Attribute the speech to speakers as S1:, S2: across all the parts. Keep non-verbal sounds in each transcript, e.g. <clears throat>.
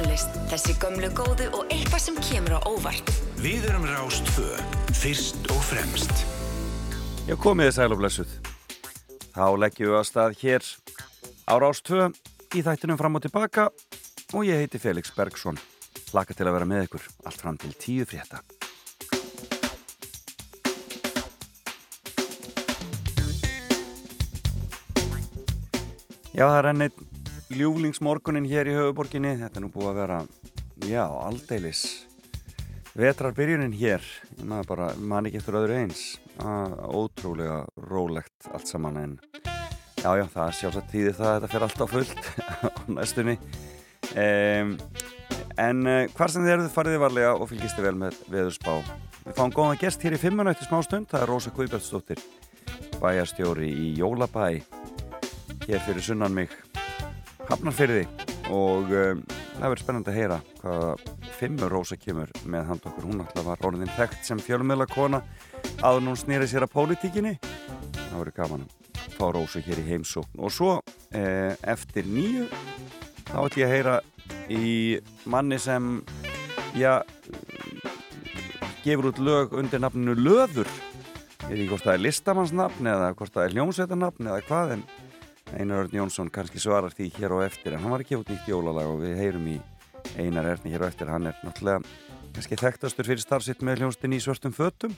S1: tónlist, þessi gömlu góðu og eitthvað sem kemur á óvart.
S2: Við erum Rástfö, fyrst og fremst.
S3: Já, komið þið sæl og blessuð. Þá leggjum við að stað hér á Rástfö í þættinum fram og tilbaka og ég heiti Felix Bergsson. Laka til að vera með ykkur allt fram til tíu frétta. Já, það er ennið ljúflingsmorgunin hér í höfuborginni. Þetta er nú búið að vera, já, aldeilis vetrarbyrjunin hér. Maður bara, man ekki eftir öðru eins. Að, ótrúlega rólegt allt saman en já, já, það er sjálfsagt tíði það að þetta fer alltaf fullt <laughs> á næstunni. Um, en uh, hvar sem þið eruð fariði varlega og fylgist þið vel með veðurspá. Við fáum góða gest hér í fimmunauti smá stund. Það er Rósa Guðbjörnsdóttir, bæjarstjóri í Jólabæ hér fyrir sunnan mig hafnarfyrði og um, það verður spennandi að heyra hvaða fimmur Rósa kemur með hand okkur. Hún alltaf var orðin þekkt sem fjölumöla kona að hún snýri sér að pólitíkinni. Það verður gaman að fá Rósa hér í heimsókn. Og svo eh, eftir nýju þá ætlum ég að heyra í manni sem já gefur út lög undir nafninu Löður. Ég veit ekki hvort það er listamannsnafn eða hvort það er hljómsveitarnafn eða hvað en Einar Örn Jónsson kannski svarar því hér og eftir en hann var ekki út nýtt jólalag og við heyrum í Einar Erni hér og eftir. Hann er náttúrulega kannski þekktastur fyrir starfsitt með hljónstin í svörstum fötum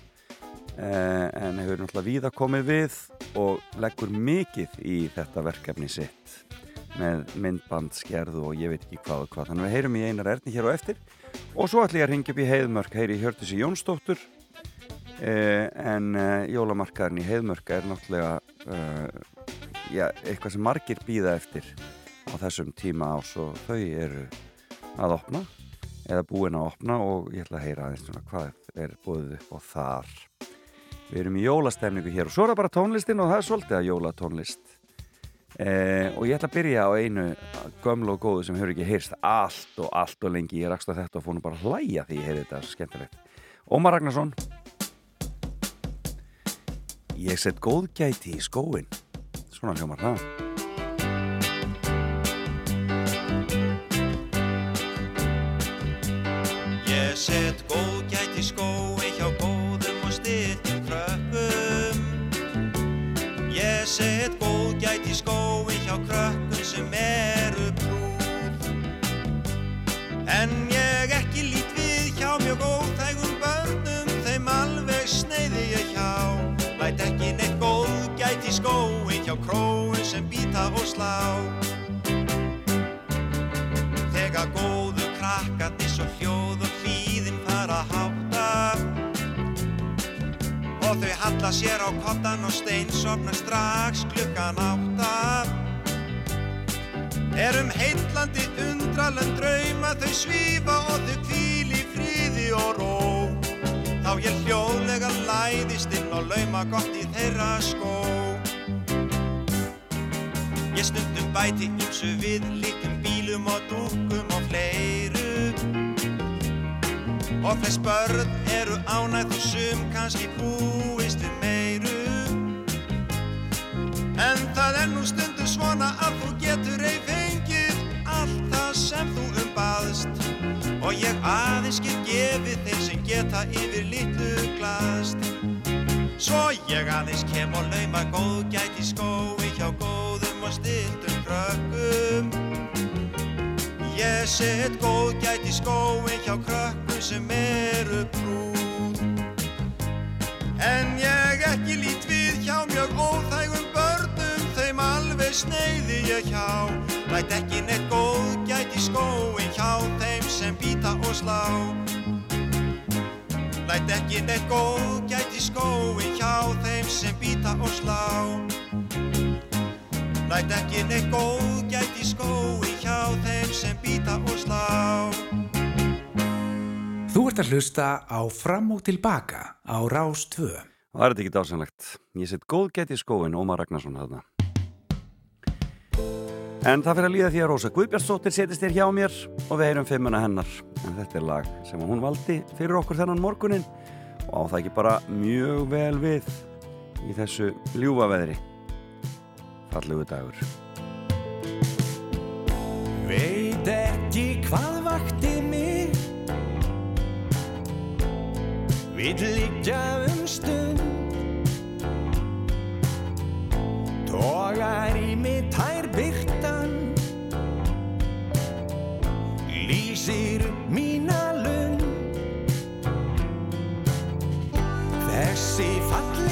S3: eh, en hefur náttúrulega víða komið við og leggur mikið í þetta verkefni sitt með myndbandskerðu og ég veit ekki hvað og hvað. Þannig við heyrum í Einar Erni hér og eftir. Og svo ætlum ég að ringja upp í Heiðmörk. Heyri í Hjörtusi Jónsdóttur eh, en eh, jólamarkaðurinn í Heiðmörk er náttúrulega já, eitthvað sem margir býða eftir á þessum tíma ás og þau eru að opna eða búin að opna og ég ætla að heyra aðeins svona hvað er búið upp á þar. Við erum í jólastemningu hér og svo er það bara tónlistin og það er svolítið að jólatónlist. Eh, og ég ætla að byrja á einu gömlu og góðu sem hefur ekki heyrst allt og allt og lengi. Ég rakst á þetta og fór nú bara að hlæja því ég heyrði þetta skemmtilegt. Ómar Ragnarsson. Ég sett góðgæti í skóin Svona hljómar það.
S4: Ég set góð gæti skói hjá góðum og styrtum krökkum. Ég set góð gæti skói hjá krökkum sem eru býta og slá. Þegar góðu krakkandi svo hljóð og hlýðin fara að háta og þau halla sér á kottan og steinsofna strax klukkan átta. Erum heitlandi undralend drauma þau svífa og þau kvíl í fríði og ró. Þá ég hljóðlega læðist inn og lauma gott í þeirra skó Ég stundum bæti ímsu við líkum bílum og dúkum og fleiru. Og flest börn eru ánægð og sum kannski búist við meiru. En það er nú stundum svona að þú getur ei fengið allt það sem þú umbaðst Og ég aðeins get gefið þeim sem geta yfir litlu glast. Svo ég aðeins kem og lauma góð gæti skói hjá góðum og stiltum krökkum. Ég set góð gæti skói hjá krökkum sem eru brúð En ég ekki lít við hjá mjög óþægum börnum þeim alveg sneiði ég hjá. Læt ekki neitt góð gæti skói hjá þeim sem býta og slá. Læt ekki neitt góð gæti skói hjá þeim sem býta og slá Læt ekki neitt góð gæti skói hjá þeim sem býta og slá
S5: Þú ert að hlusta á Fram og Tilbaka á Rás 2.
S3: Það er ekki dásanlegt. Ég set góð gæti í skóin, Ómar Ragnarsson þarna. En það fyrir að líða því að Rósa Guðbjörnsdóttir setist þér hjá mér og við heyrum fimmuna hennar. En þetta er lag sem hún valdi fyrir okkur þennan morgunin og á það ekki bara mjög vel við í þessu ljúfa veðri fallegu dagur.
S6: Veit ekki hvað vakti mig. Vil líka um stund. Tógar í mig tær byrtan Lýsir mína lund. Þessi falli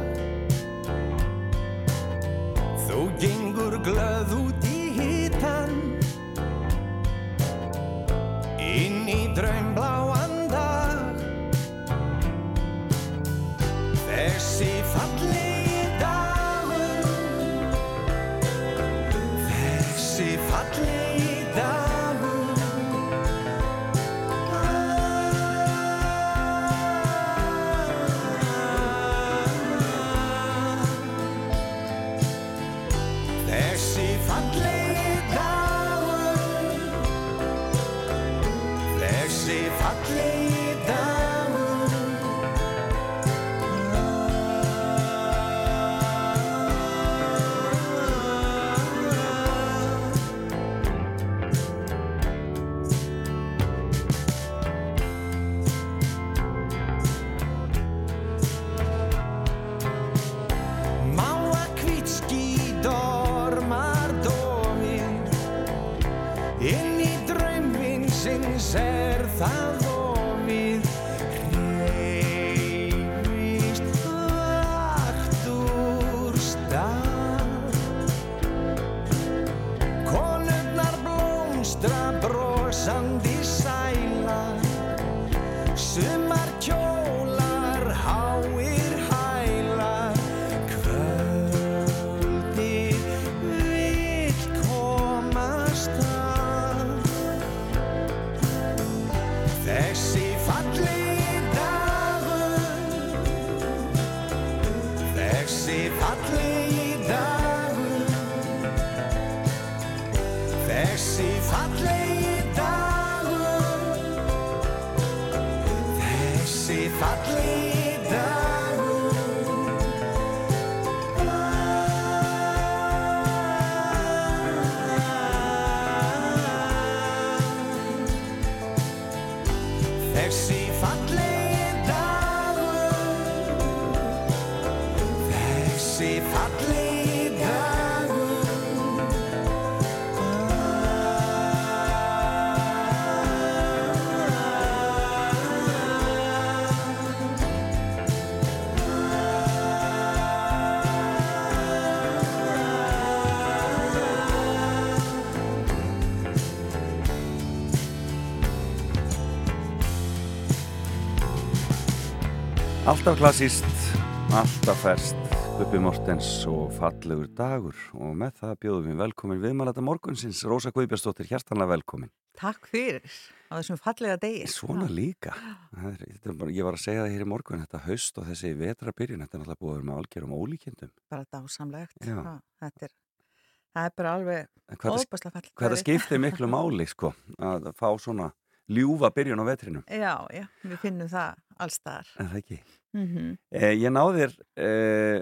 S6: gengur glöð út í hitan Inn í draumbláan
S3: Alltaf klassíst, alltaf ferst Bubbi Mortens og fallegur dagur og með það bjóðum við velkomin viðmælata morgunsins, Rósa Guðbjörnsdóttir hjertanlega velkomin.
S7: Takk fyrir á þessum fallega degi.
S3: Svona líka er, ég var að segja það hér í morgun þetta haust og þessi vetrabyrjun þetta er náttúrulega búið að vera með algjörum ólíkjendum
S7: Bara dásamlegt. Ha, þetta er, það er bara alveg
S3: En hvað það,
S7: óbæslega fall.
S3: hvað það skiptir miklu <laughs> máli sko, að fá svona ljúfa byrjun á vetrinum,
S7: Já, já, við finnum það allstaðar.
S3: en það ekki
S7: Mm
S3: eh, Ég náðir eh,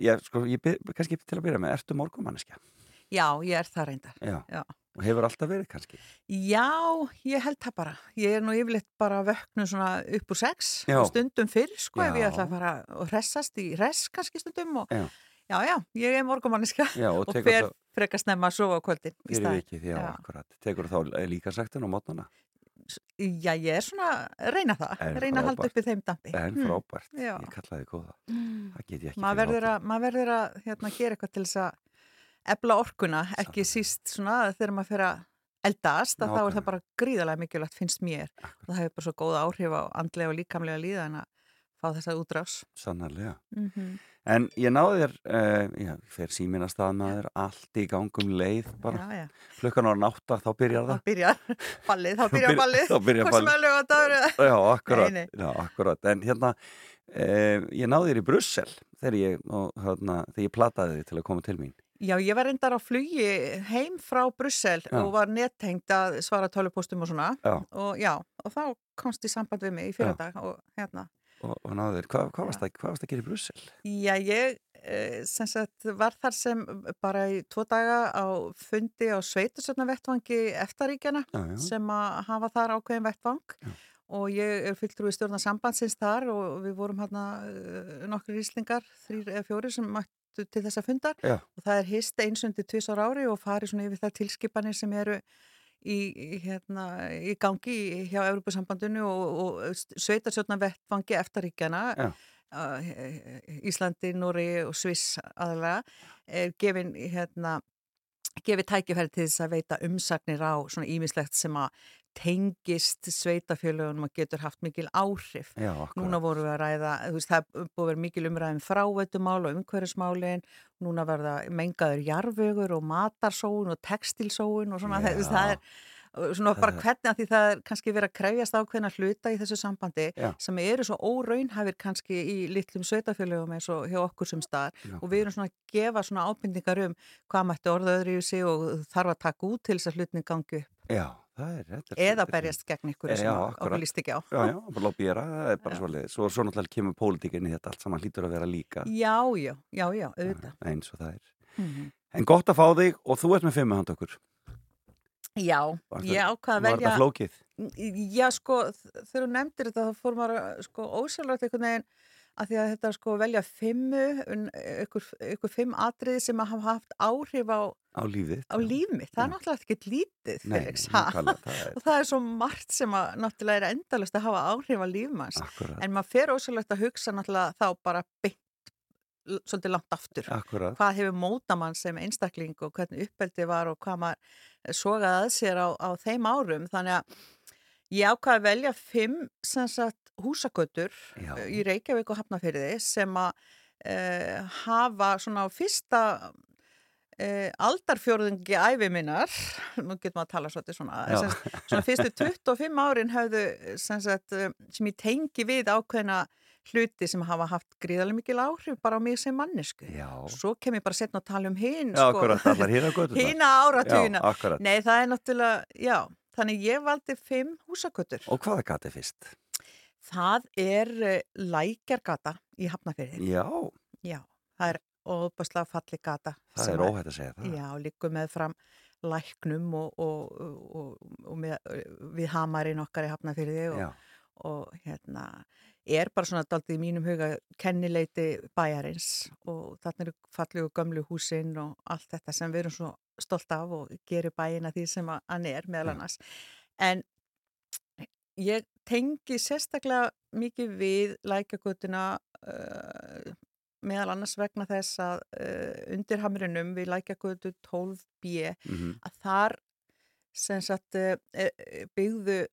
S3: ég, sko, ég byr, kannski til að byrja með, ertu morgumanniska?
S7: Já, ég er það reyndar.
S3: Já.
S7: Já.
S3: og hefur alltaf verið kannski
S7: Já, ég held það bara. Ég er nú yfirleitt bara vöknu svona upp úr sex
S3: Já.
S7: stundum fyrr, sko, ef ég
S3: Já.
S7: ætla að fara og hressast í hress kannski stundum og
S3: Já.
S7: já, já, ég er morgumanniska
S3: Já, og
S7: og fer
S3: þá
S7: frekar snemma að sofa á kvöldin í
S3: fyrir
S7: staðinn.
S3: vikið, já,
S7: Já.
S3: akkurat tekur þá líka saktin á mótnana
S7: Já, ég er svona, reyna það,
S3: En
S7: reyna að halda
S3: frábært.
S7: uppi þeim dampi.
S3: en
S7: Hmm.
S3: frábært,
S7: Já.
S3: ég kallaði góða
S7: Mm.
S3: það get ég ekki
S7: maður
S3: fyrir
S7: að, maður verður að hérna, gera eitthvað til þess að ebla orkuna, ekki
S3: Sannarlega.
S7: síst svona þegar maður fer að eldast að þá er það bara gríðarlega mikilvægt finnst mér og það hefur bara svo góða áhrif á andlega og líkamlega líðan að fá þess að útrás
S3: sannarlega
S7: mm -hmm.
S3: En ég náði þér, uh, já, fer síminn að stað með þér allt í gangum leið bara.
S7: Já, já.
S3: Klukkan ára nátta, þá byrjar
S7: Þá
S3: það.
S7: byrjar ballið, þá <laughs> byrjar ballið.
S3: þá byrjar
S7: Hvort sem
S3: ballið.
S7: er lögadagur eða...
S3: Já, akkurat.
S7: Nei, nei.
S3: Já, akkurat. En hérna, uh, ég náði þér í Brussel þegar ég, og, hérna, þegar ég plataði þig til að koma til mín.
S7: Já, ég var reyndar á flugi heim frá Brussel
S3: Já.
S7: og var nettengt að svara tölupóstum og svona. Og já, og þá komst í samband við mig í fyrir dag og hérna.
S3: Og, og náði þér, hvað, hvað varst það hvað varst að gera í Brussel?
S7: Já, ég eh, sem sagt var þar sem bara í tvo daga á fundi á sveitusöfna vettvangi eftaríkjana
S3: Já, já.
S7: sem að hafa þar ákveðin vettvang
S3: Já.
S7: og ég er fulltrúi stjórna sambandsins þar og við vorum hérna uh, nokkur íslingar, þrýr eða fjóri sem mættu til þessa fundar og það er hist einsundi tvis ára ári og farið svona yfir það tilskipanir sem eru í, hérna, í gangi hjá Európusambandinu og, og sveitasjóna vettvangi eftaríkjana uh, Íslandi, Nóri og Sviss aðalega er gefin hérna gefið tækifæri til þess að veita umsagnir á svona ímislegt sem að tengist sveitafjölugunum og getur haft mikil áhrif.
S3: Já.
S7: Núna vorum við að ræða, þú veist, það búið að vera mikil umræðum fráveitumál og umhverfismálin, núna verða mengaður jarfögur og matarsóun og textilsóun og svona, það, það er svona bara hvernig að því það er kannski verið að krefjast ákveðna hluta í þessu sambandi
S3: Já.
S7: sem eru svo óraunhæfir kannski í litlum sveitafjölugum eins og hjá okkur sem staðar
S3: Já.
S7: og við erum svona að gefa svona ábyrningar um hvað mætti orða öðru í sig og þarf að taka út til þess að hlutin gangi upp
S3: er er-
S7: eða
S3: er-
S7: berjast gegn ykkur
S3: Eh,
S7: sem okkur líst ekki á.
S3: Já, já, bara lobbyera, það er bara svolítið. Svo, svo náttúrulega kemur pólitíkinni þetta allt saman hlýtur að vera líka.
S7: Já, já, já, já, auðvitað.
S3: Eins og það er.
S7: Mhm.
S3: En gott að fá þig og þú ert með fimmu hand okkur.
S7: Já,
S3: Var
S7: ég
S3: þetta-
S7: ákvað að
S3: Var
S7: velja,
S3: þetta flókið?
S7: já sko, þegar þú nefndir þetta þá fór maður að, sko ósjálfrætt einhvern veginn að því að þetta sko velja fimmu, ykkur, ykkur fimm atriði sem hafa haft áhrif á,
S3: Á lífið?
S7: á líf mitt. Það er náttúrulega ekki lítið,
S3: Nei,
S7: Felix.
S3: nákvæmlega, það er
S7: Og það er svo margt sem að náttúrulega er endalust að hafa áhrif á lífmanns. En maður fer ósjálfrætt að hugsa náttúrulega þá bara l- svolítið langt aftur.
S3: Akkurat.
S7: Hvað hefur móta mann sem einstakling og hvernig uppeldi var og hvað maður sogaði að sér á, á þeim árum. Þannig að ég ákvaði að velja fimm sagt húsagötur
S3: Já.
S7: í Reykjavík og Hafnafyrði sem að uh, hafa svona á fyrsta uh, aldarfjórðungi æfi minnar, nú getur maður að tala svolítið svona, sem, svona fyrstu 25 árin höfðu sem, sagt, eh, sem ég tengi við ákveðna hluti sem hafa haft gríðarlega mikil áhrif bara á mig sem mannesku. Svo kem ég bara setna að tala um hinn,
S3: göttur.
S7: hína áratugina. Nei, það er náttúrulega, já, þannig ég valdi fimm húsakötur.
S3: Og hvaða gati fyrst?
S7: Það er uh, lækjargata í Hafnafyrði.
S3: Já,
S7: Já, það er óbærslega falli gata.
S3: það er óhætt að segja það.
S7: Já, líku með fram læknum og, og, og, og með, við hamarinn okkar í Hafnafyrði og, og hérna er bara svona daldið í mínum huga kennileiti bæjarins og þarna eru fallegu gömlu húsin og allt þetta sem við erum svo stolt af og gerir bæina því sem hann er meðal annars. En ég tengi sérstaklega mikið við lækjagötuna uh, meðal annars vegna þess að uh, undir hamrinum við lækjagötu 12b
S3: mhm,
S7: að þar sem sagt uh, byggðu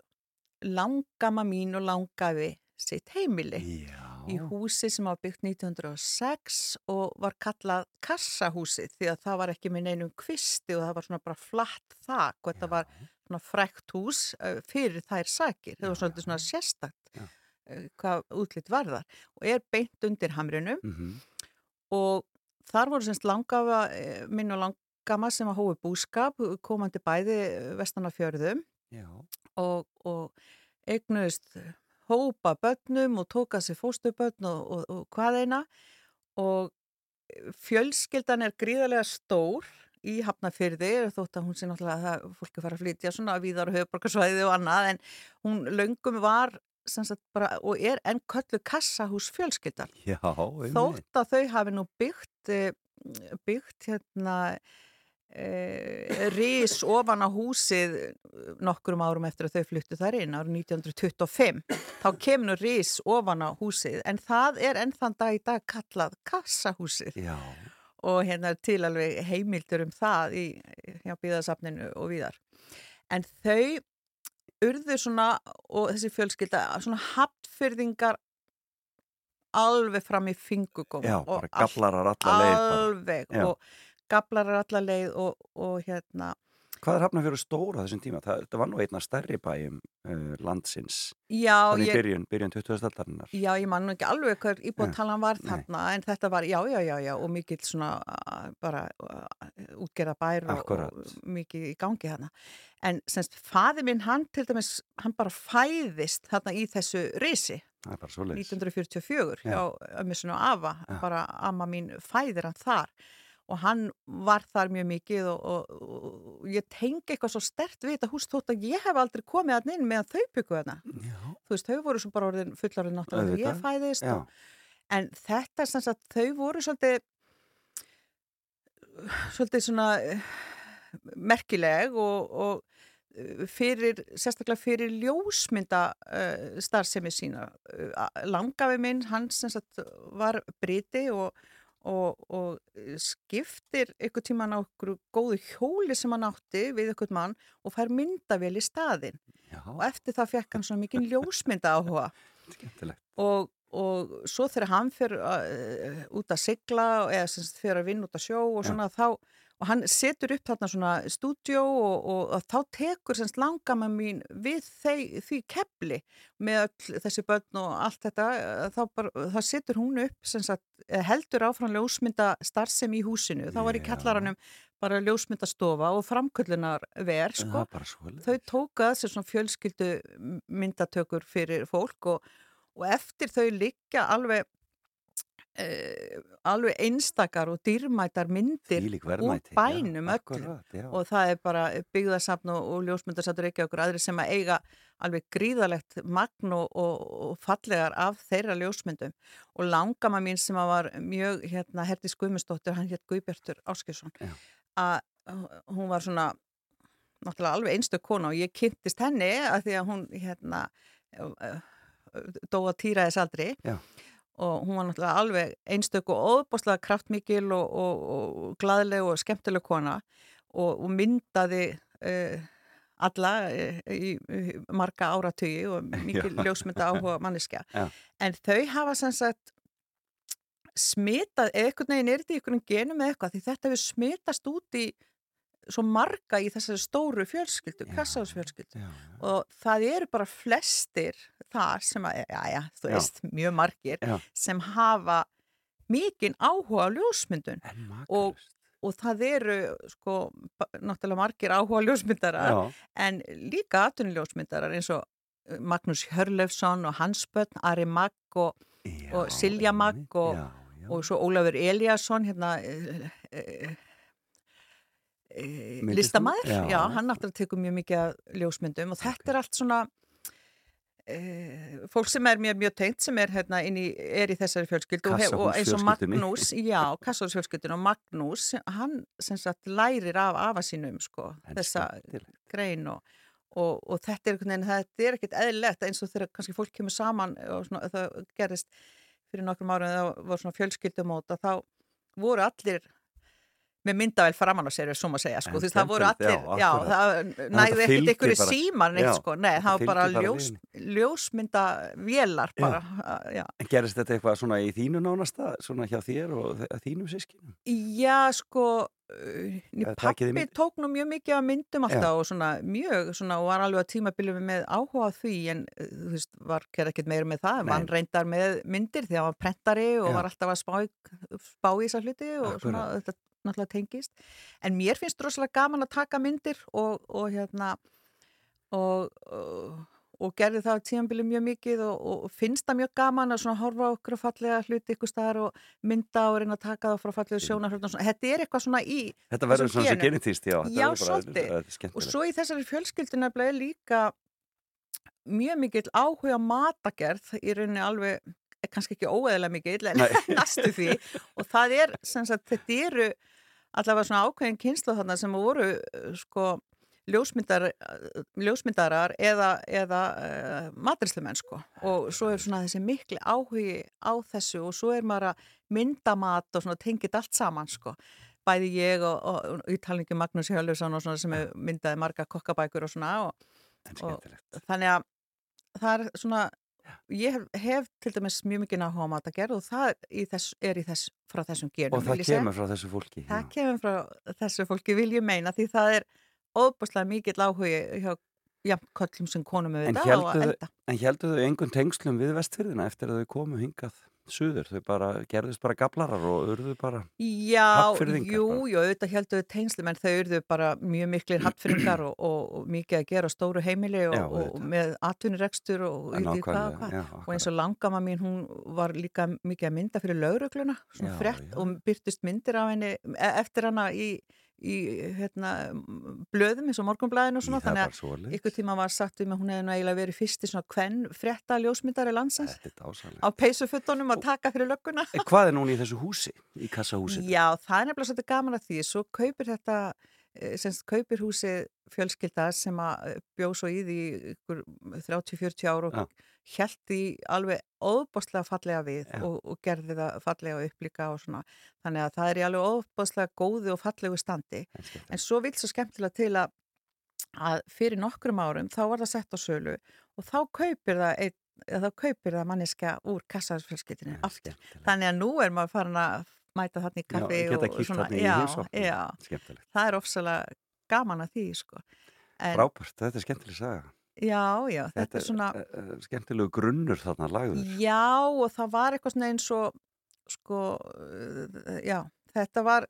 S7: langama mín og langafi sitt heimili.
S3: Já.
S7: í húsi sem var byggt 1906 og var kallað kassahúsið því að það var ekki með neinum kvisti og það var svona bara flatt þak og þetta var frækt hús fyrir þær sakir. Það var svolítið svona sérstakt
S3: Já.
S7: hvað útlitt varðar og er beint undir hamrinum
S3: Mhm,
S7: og þar voru semst langafa minn og langama sem að hófi búskap komandi bæði vestan af fjörðum
S3: Já,
S7: og, og eignuðist hópa börnum og tóka sér fóstubörn og, og, og hvað eina og fjölskyldan er gríðarlega stór í Hafnafyrði þótt að hún sé náttúrulega að fólki fara að flytja svona viðar og höfuborgarsvæði og annað en hún löngum var bara og er enn köllu kassahús fjölskyldan
S3: já,
S7: þótt að þau hafi nú byggt eh, byggt hérna e, ris ofan á húsið nokkurum árum eftir að þau fluttu þar inn árið 1925 þá kemur nú ris ofan á húsið en það er enn þann dag í dag kallað kassahúsið.
S3: Já,
S7: og hérna til alveg heimildur um það í hjá byggðasafninu og víðar. En þau urðu svona og þessi fjölskylda svona hapfyrðingar alveg fram í fingugóm
S3: Já, bara gallarar alla leið
S7: alveg og gablarar alla leið og, og hérna
S3: Hvað er hafnafjörður stóra þessum tíma? Það, það var nú einna stærri bæjum uh, landsins
S7: já,
S3: þannig
S7: ég,
S3: byrjun, byrjun 20. aldarinnar
S7: já, ég man nú ekki alveg hver íbúðtalan var
S3: Nei.
S7: þarna en þetta var, já, já, já, já og mikill svona bara uh, útgerða bær og,
S3: Akkúrat.
S7: og mikið í gangi þarna en semst, faði minn hann til dæmis, hann bara fæðist þarna í þessu risi
S3: Það er bara svo leiðis
S7: 1944
S3: Já.
S7: hjá ömmisinu Ava,
S3: Já.
S7: bara amma mín fæðir hann þar og hann var þar mjög mikið og, og, og ég tengi eitthvað svo stert við þetta hús þótt að ég hef aldrei komið hann inn meðan þau byggu þarna. Þú veist, þau voru svo bara orðin fullarinn náttúrulega þegar ég fæðist og, en þetta sem sagt, þau voru svolítið svolítið svona eh, merkileg og, og eh, fyrir, sérstaklega fyrir ljósmynda uh, starfsemi sína. Uh, langafi minn, hann sem sagt var briti og, og, og skiptir ykkur tíman á ykkur góðu hjóli sem hann átti við ykkur mann og fær myndavél í staðinn.
S3: Já,
S7: og eftir það fekk hann svona mikið ljósmynda áhuga <laughs> og, og svo þegar hann fyrir uh, út að sigla eða fyrir að vinna út að sjó og svona þá og hann setur upp þarna svona stúdjó og, og, og þá tekur semst langama mín við þeir, því kepli með öll þessi börn og allt þetta eh, þá, bara, þá setur hún upp sem sagt, eh, heldur áfram ljósmynda starfsemi í húsinu, þá var í
S3: Já.
S7: kallaranum bara ljósmyndastofa og framköllunar ver
S3: Það
S7: sko þau tókað sér svona fjölskyldu myndatökur fyrir fólk og, og eftir þau liggja alveg uh, alveg einstakar og dýrmætar myndir úr
S3: verðmæti, já,
S7: bænum öllum
S3: akkúrat, já.
S7: og það er bara byggðasafn og, og ljósmyndarsafn ekki okkur aðri sem að eiga alveg gríðalegt magn og, og, og fallegar af þeirra ljósmyndum og langama mín sem að var mjög hérna Herdís Guðmundsdóttir, hann hétt Guðbjartur Áskesson
S3: Já.
S7: að hún var svona náttúrulega alveg einstök kona og ég kynntist henni að því að hún hérna dóa týra þess aldri
S3: Já.
S7: Og hún var náttúrulega alveg einstök og óbúslega kraftmikil og, og, og gladleg og skemmtileg kona og, og myndaði uh, alla uh, í, marga áratugi og <laughs> mikil
S3: Já.
S7: ljósmynda áhuga manneskja <laughs>
S3: Já.
S7: en þau hafa sem sagt smitað, veginn er þetta í einhvern genum eða eitthvað því þetta hefur smitast út í svo marga í þessari stóru fjölskyldu,
S3: já.
S7: og það eru bara flestir þar sem að, já, já, þú
S3: Já.
S7: veist, mjög margir
S3: Já.
S7: sem hafa mikinn áhuga á ljósmyndun Og- og það eru, sko, náttúrulega margir áhuga ljósmyndarar
S3: Já,
S7: en líka atvinnuljósmyndarar eins og uh, Magnús Hörlefsson og Hans Bönn, Ari Magg og, og Silja Magg og- og svo Ólafur Eliasson hérna uh, uh, uh,
S3: Myndlistarmaður?
S7: Listamæður,
S3: Já.
S7: já, hann náttúrulega tekur mjög mikið af ljósmyndum og þetta er allt svona uh, fólk sem er mér mjög tengt sem er hérna í, er í þessari fjölskyldu og, og eins og. Magnús, já, kassahúsfjölskyldun og Magnús, hann sem sagt lærir af afa sínum sko, þessa grein og, og, og þetta er einhvern veginn, þetta er ekkert eðlilegt eins og þegar kannski fólk kemur saman og svona, það gerist fyrir nokkrum árum það var svona fjölskyldumóta þá voru allir með myndavel framann á sér, svo maður segja, sko, þú veist, það voru allir,
S3: já,
S7: já, það næði ekkert ykkur í símar neitt, sko, nei, það var bara ljós, ljósmyndavélar
S3: Já.
S7: bara, að- já.
S3: En gerist þetta eitthvað svona í þínu nánasta, svona hjá þér og þínum sískinum?
S7: Já, sko, uh, pappi tók nú mjög mikið af myndum alltaf og svona mjög, svona, og var alveg að tímabilið með áhuga því, en uh, þú veist, var ekkert meira með það, hann reyndar með myndir því að hann var prentari og
S3: Já.
S7: var alltaf að spá, í- spá í þessar hluti og svona, þetta náttúrulega tengist. En mér finnst rosalega gaman að taka myndir og, og hérna, og, og og gerði það á tímabilið mjög mikið og, og finnst það mjög gaman að svona horfa okkur fallega hluti ykkur staðar og mynda og reyna að taka það frá fallega og svona, þetta er eitthvað svona í
S3: Þetta verður svona sem genetist, já.
S7: Já, svolítið. og svo í þessari fjölskyldu nefnilega er líka mjög mikill áhuga matagerð í rauninni alveg eh, kannski ekki óeðilega mikill en <laughs> næstu því og það er sem sagt þetta eru allavega svona ákveðin kynslu þarna sem voru uh, sko ljósmyndar, uh, ljósmyndarar eða, eða uh, matrislumenn sko. Og svo er svona þessi mikli áhugi á þessu og svo er maður að mynda mat og tengið allt saman sko. Bæði ég og, og, og í talningu Magnús Hjörlufsson og svona sem myndaði marga kokkabækur og svona og, og- þannig að það er svona ég hef, hef til dæmis mjög mikið náhuga á matagerð og það í þess, er í þess, frá þessum genum.
S3: Og það kemur frá þessu fólki.
S7: Það
S3: já.
S7: kemur frá þessu fólki vil ég meina því það er óbúslega mikill áhugi hjá jafn kollum sem konum auðvitað og elda.
S3: en heldur þau einhvern tengslum við vestfyrðina eftir að þau komu hingað suður? Þau bara gerðist bara gablarar og urðu bara...
S7: Já, jú, jú, auðvitað heldur við tengslum en þau eruðu bara mjög miklir <clears throat> hattfyrringar og, og, og mikið að gera stóru heimili og,
S3: Já,
S7: og með atvinnurekstur og eins og langama mín, hún var líka mikið að mynda fyrir laurugluna, svona
S3: Já,
S7: frett
S3: já.
S7: og byrtist myndir af henni e- eftir hana í, í hérna, blöðum eins og morgunblæðinu og svona,
S3: er
S7: þannig að ykkur tíma var sagt við mig, hún hefði eiginlega verið fyrst í svona kvenn frétta ljósmyndari
S3: dásalega.
S7: á peysufuttunum að taka fyrir lögguna.
S3: Hvað er núna í þessu húsi? Í kassahúsi?
S7: Já, það er nefnilega svolítið gaman að því. Svo kaupir þetta, semst kaupir húsið fjölskylda sem að bjóð svo í því ykkur 30-40 ár og
S3: Já.
S7: held því alveg óbáslega fallega við
S3: Já.
S7: og, og gerði það fallega upplíka og svona. Þannig að það er í alveg óbáslega góði og fallegu standi.
S3: En
S7: svo vil svo skemmtilega til að, að fyrir nokkrum árum þá var það sett á sölu og þá kaupir það, ein, þá kaupir það manneska úr kassaðsfjölskyldinu
S3: En
S7: aftur. Þannig að nú er maður farin að mæta þarna í kaffi
S3: Já,
S7: og svona. já, já, það er ofsalega gaman að því, sko. En,
S3: Frábært, þetta er skemmtileg saga.
S7: já, já, þetta,
S3: Þetta
S7: er svona,
S3: uh, skemmtilegu grunnur þarna lagður.
S7: já, og það var eitthvað svona eins og, sko, uh, já, þetta var,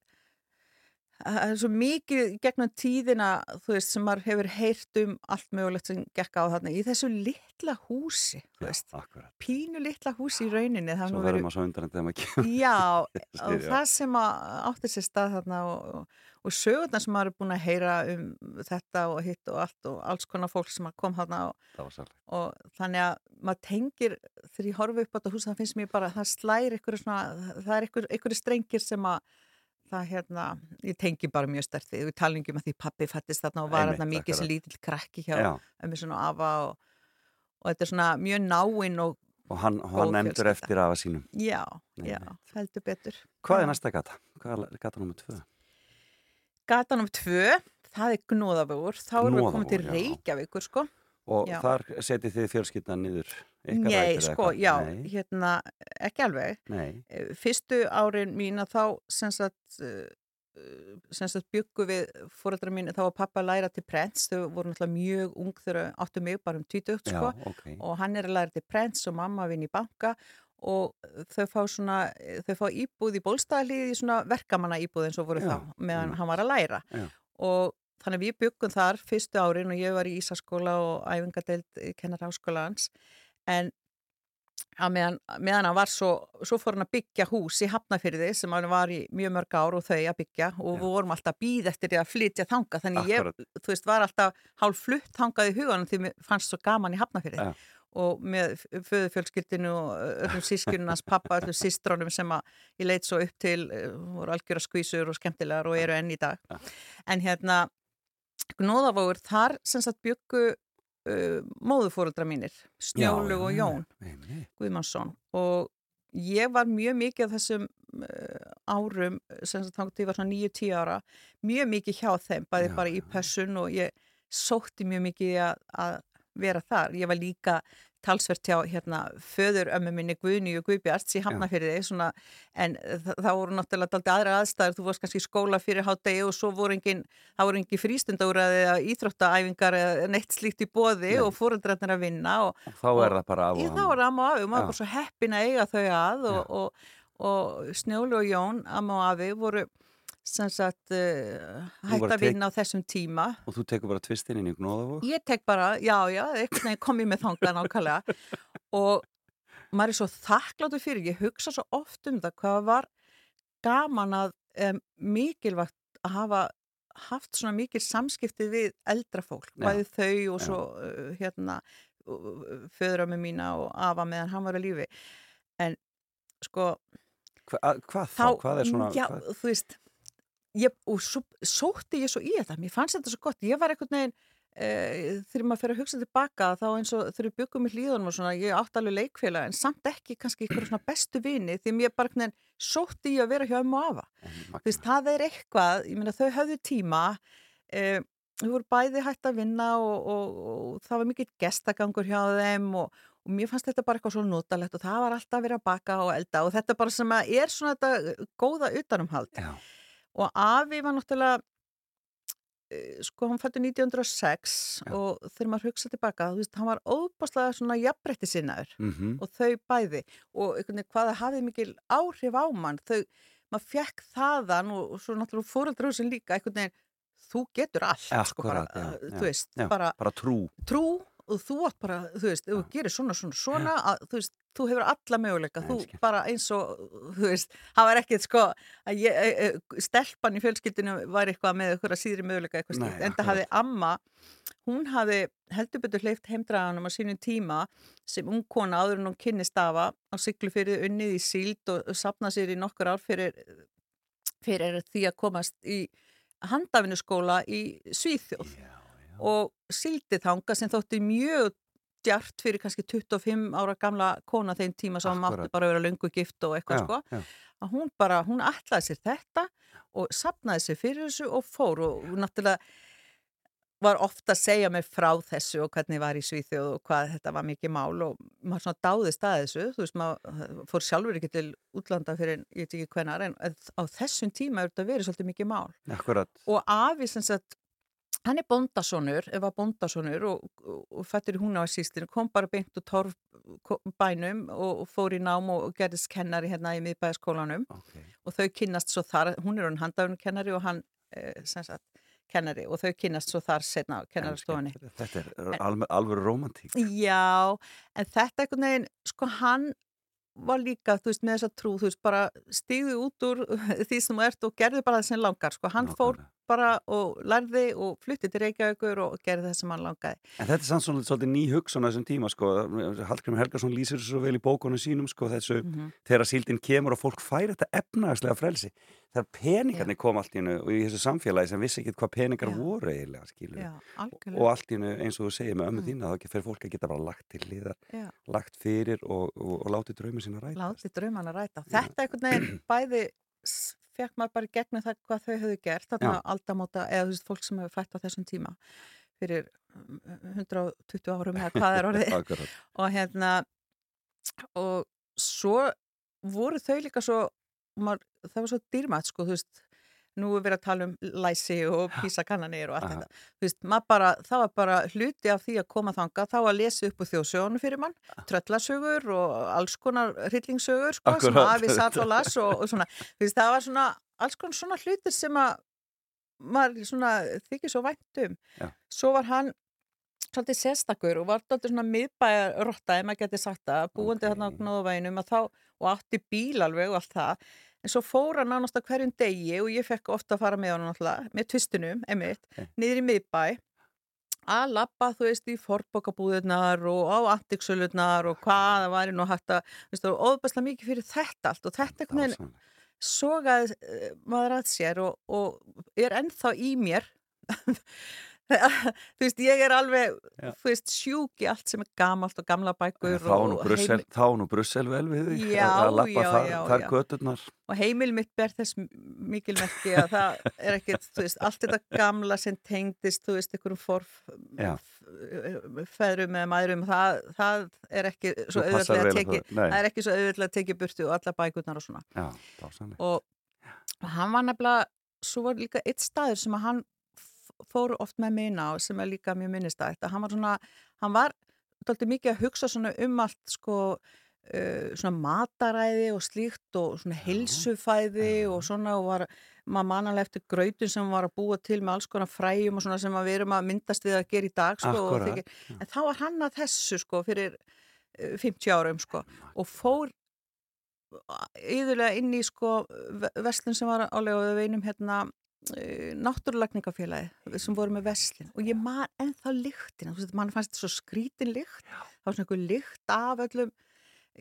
S7: það er svo mikið gegnum tíðina, þú veist, sem maður hefur heyrt um allt mögulegt sem gekk á þarna, í þessu litla húsi,
S3: akkurat.
S7: pínu litla húsi í rauninni,
S3: Svo verður
S7: verið
S3: maður svo undan þegar maður kemur.
S7: Já, <laughs> og það sem að átti sér stað þarna og, og, og sögurnar sem maður er búin að heyra um þetta og hitt og allt og alls konar fólk sem að kom þarna og, og þannig að maður tengir þegar ég horfi upp á þetta hús það finnst mér bara, það slæri ykkur svona, það er ykkur, ykkur strengir sem að það hérna, ég tengi bara mjög stert við, við talningum að því pappi fættist þarna og var
S3: Einmitt,
S7: þarna mikið sem lítill krakki hjá
S3: Já,
S7: ömmu svona afa og, og þetta er svona mjög náinn og
S3: og hann, hann nefndur eftir afa sínum.
S7: já,
S3: Nei,
S7: já, heldur betur.
S3: Hvað er næsta gata? Hvað er gata nummið tvö?
S7: Gata nr. 2, það er Gnóðavögur, þá erum við komið til. Reykjavíkur sko.
S3: Og
S7: Já.
S3: þar setið þið fjölskyldan niður ykkar
S7: Nei, sko,
S3: hvað?
S7: já,
S3: Nei,
S7: hérna, ekki alveg.
S3: nei,
S7: Eh, Fyrstu árin mína þá, sem sagt, uh, uh, sem sagt byggu við fóreldra mín, þá var pappa að læra til prents, þau voru náttúrulega mjög ung þegar áttu mig bara um 20,
S3: já,
S7: sko.
S3: ok.
S7: Og hann er að læra til prents og mamma vinn í banka og þau fá svona, þau fá íbúð í bólstæðalíði í svona verkamanna íbúð eins og voru
S3: Já,
S7: þá, meðan hann var að læra.
S3: Já.
S7: Og þannig að við byggum þar fyrstu árin og ég var í Ísaskóla og æfingadeild kennar háskólaans en að meðan, meðan hann var svo, svo fór hann að byggja hús í Hafnafyrði sem hann var í mjög mörg ár og þau að byggja og við vorum alltaf að býða eftir því að flytja þanga þannig ég,
S3: Akkurat.
S7: þú veist, var alltaf hálf flutt þangað í huganum því mér fannst svo gaman í Hafnafyrði
S3: Já.
S7: og með föðufjölskyldinu og öllum sískununans pappa, öllum sístrónum sem að ég leit svo upp til voru algjöra skvísur og skemmtilegar og eru enn í dag
S3: Já.
S7: en hérna Gnóðavogur, þar sem sagt byggu uh, móðufóruldra mínir Snjólug og Jón. Guðmannsson og ég var mjög mikið af þessum uh, árum sem sagt þangt ég var svona 9-10 ára mjög mikið hjá þeim, bæði
S3: Já,
S7: bara í pössun og ég sótti mjög mikið að, að vera þar. Ég var líka talsvert hjá hérna föður ömmu minni Guðni og Guðbjarts í Hafnafyrði svona, en það, það voru náttúrulega daldið aðra aðstæður, þú varst kannski í skóla fyrir hátegi og svo voru engin, það voru engin frístundóraði eða íþróttaæfingar eða neitt slíkt í boði
S3: Nei.
S7: og fóreldrarnir að vinna og
S3: Og Þá er það bara af og
S7: þá er amma og afi og maður
S3: Já.
S7: var svo heppin að eiga þau að og, og, og Snjólu og Jón, amma og afi voru sem sagt uh,
S3: Þú
S7: hægt að vinna á þessum tíma
S3: Og þú tekur bara tvistinn inn í gnóðavók?
S7: ég tek bara, já, já, einhvern veginn kom ég með þangað nákvæmlega <laughs> og maður er svo þakkláttu fyrir, ég hugsa svo oft um það hvað var gaman að um, mikilvægt að hafa haft svona mikil samskipti við eldra fólk, bæði þau og
S3: já.
S7: svo uh, hérna föðurömmu mína og afa meðan hann var að lífi en sko
S3: Hva, að- hvað þá? Hvað er svona?
S7: já,
S3: hvað?
S7: þú veist ég, og svo, sótti ég svo í þetta. Mér fannst þetta svo gott, ég var einhvern veginn e, þegar maður fyrir að hugsa tilbaka þá eins og þegar við byggum í hlýðunum og svona ég átti alveg leikfélag en samt ekki kannski ykkur svona bestu vini því mér bara veginn sótti í að vera hjá um og afa. Þú veist, það er eitthvað, ég meina þau höfðu tíma e, þau voru bæði hægt að vinna og, og, og það var mikill gestagangur hjá þeim og, og mér fannst þetta bara eitthvað svo notalegt og það var alltaf að vera að baka og elda og þetta bara sem að er svona þetta góða utanumhald.
S3: Já.
S7: Og afi var náttúrulega eh, sko hann fættu 1906
S3: Já.
S7: og þegar maður hugsa tilbaka þú veist, hann var óbáslega svona jafnbretti sinnaður
S3: Mhm.
S7: og þau bæði og hvaða hafði mikil áhrif á mann þau, maður fekk þaðan og, og svo náttúrulega fóröldra sem líka einhvern veginn, þú getur allt sko, bara,
S3: Akkúrat, já,
S7: uh,
S3: já,
S7: þú veist,
S3: Já,
S7: bara
S3: bara trú
S7: trú og þú átt bara, þú veist, þú gerir svona, svona, svona að, þú veist, þú hefur alla möguleika. Þú bara eins og, þú veist það var ekkert sko, að ég, e, e, stelpan í fjölskyldinu var eitthvað með eitthvað síðri möguleika eitthvað slíkt, en það hafði amma hún hafði heldur betur hleyft heimdraganum á sínum tíma sem ung kona áður en hún kynnist afa á siglu fyrir unnið í síld og, og sapna sér í nokkur ár fyrir, fyrir því að komast í handafinnuskóla í Svíþjóð.
S3: Já, já.
S7: og síldi þanga sem þótti mjög djart fyrir kannski 25 ára gamla kona þeim tíma sem mátti bara vera löngu gift og eitthvað
S3: Já,
S7: sko
S3: já.
S7: að hún bara, hún ætlaði sér þetta og sapnaði sér fyrir þessu og fór og náttúrulega var ofta að segja mér frá þessu og hvernig var í Svíþjóð og hvað þetta var mikið mál og maður svona dáðist að þessu. Þú veist, maður fór sjálfur ekki til útlanda fyrir, ég veit ekki hvenar en á þessum tíma er þetta verið svolítið mikið mál.
S3: Akkurat
S7: og afi sem sagt hann er bóndasonur, ef var bóndasonur og, og, og fættur í hún á sístinu kom bara beint úr torf bænum og, og fór í nám og, gerðist kennari hérna í miðbæðaskólanum
S3: okay.
S7: og þau kynnast svo þar, hún er hann handafinu kennari og hann eh, sem sagt kennari og þau kynnast svo þar setna á kennarastofunni.
S3: Þetta er alveg, alveg romantík
S7: Já, en þetta einhvern veginn, sko hann var líka, þú veist, með þessa trú, þú veist, bara stíðu út úr <laughs> því sem þú ert og gerði bara það sem langar, sko, hann fór
S3: Nákvæmlega.
S7: Bara og lærði og flutti til Reykjavíkur og gerði það sem hann langaði.
S3: En þetta er svona svolítið ný hugsun á þessum tíma sko. Hallgrim Helgason lýsir svo vel í bókunum sínum sko, þessu
S7: Mhm.
S3: þegar síldin kemur og fólk fær þetta efnagslega frelsi þegar peningarnir kom allt í hennu og í þessu samfélagi sem vissi ekki hvað peningar
S7: Já.
S3: voru eiginlega skilur
S7: Já, algjörlega.
S3: og allt í hennu eins og þú segir með ömmu
S7: Mm.
S3: þína þá fyrir fólk að geta bara lagt til liðar
S7: Já,
S3: lagt fyrir og, og, og látið draumur sína ræta
S7: láti drauman að ræta. Þetta einhvern veginn bæði fekk maður bara gegnum það hvað þau höfðu gert, þarna aldamóta, eða þú veist, fólk sem hefur fætt á þessum tíma fyrir um, 120 árum eða hvað er <laughs> orðið. Og hérna og svo voru þau líka svo maður, það var svo dýrmætt sko þú veist nú er verið að tala um læsi og písakannanir og allt
S3: Aha.
S7: þetta. Þú veist, bara, það var bara hluti af því að koma þanga, þá að lesa upp úr þjóðsjónu fyrir mann, tröllasögur og alls konar hryllingssögur sko, sem afi satt og las og, og svona, þú veist, það var svona alls konar svona hlutir sem að maður svona þykir svo vænt um.
S3: Já.
S7: svo var hann svolítið sérstakur og var svolítið svona miðbæjar rotta, ef maður geti sagt það, búandi
S3: Ok.
S7: þarna á gnóðaveginum og þá, og átti bíl alveg og allt það, en svo fór hann nánast að hverjum degi og ég fekk ofta að fara með hann náttúrulega, með tvistunum, emitt,
S3: Ok.
S7: niður í miðbæ að labba, þú veist, í forbókabúðunar og á antiksölurnar og hvað það væri nú hægt að, var óbærslega mikið fyrir þetta allt og þetta veginn
S3: Dásamlegt.
S7: sogaði eh, maður að sér og, og er ennþá í mér <laughs> þú veist, ég er alveg
S3: Já.
S7: þú veist, sjúk í allt sem er gamalt og gamla bækur
S3: Þá nú
S7: og,
S3: Brussel,
S7: heimil,
S3: þá nú Brussel vel við þig
S7: Já,
S3: að lappa þar, þar göturnar
S7: og heimil mitt ber þess mikilmerki að það er ekkert, þú veist, allt þetta gamla sem tengdist, þú veist, einhverjum forf
S3: Já.
S7: feðrum eða mæðrum, það, það er ekki svo
S3: vel á
S7: tekið
S3: það.
S7: Er ekki svo auðvitað að tekið burtu og alla bækurnar og svona
S3: Já, dásamlegt
S7: og hann var nefnilega svo var líka eitt staður sem að hann f- fór oft með minna á sem er líka mjög minnistætt að hann var svona, hann var dálítið mikið að hugsa svona um allt sko uh, svona mataræði og slíkt og svona heilsufæði og svona og var maður manalega eftir grautun sem var að búa til með alls konar fræjum og svona sem við erum að myndast við að gera í dag sko þykir, en þá var hann að þessu sko fyrir uh, 50 árum sko og fór yðurlega inn í sko ve- verslun sem var álega við veinum hérna uh, náttúrulagningafélagi sem voru með verslun. Og ég man ennþá lyktina, þú veist, mann fannst þetta svo skrítin lykt, það var svona einhver lykt af öllum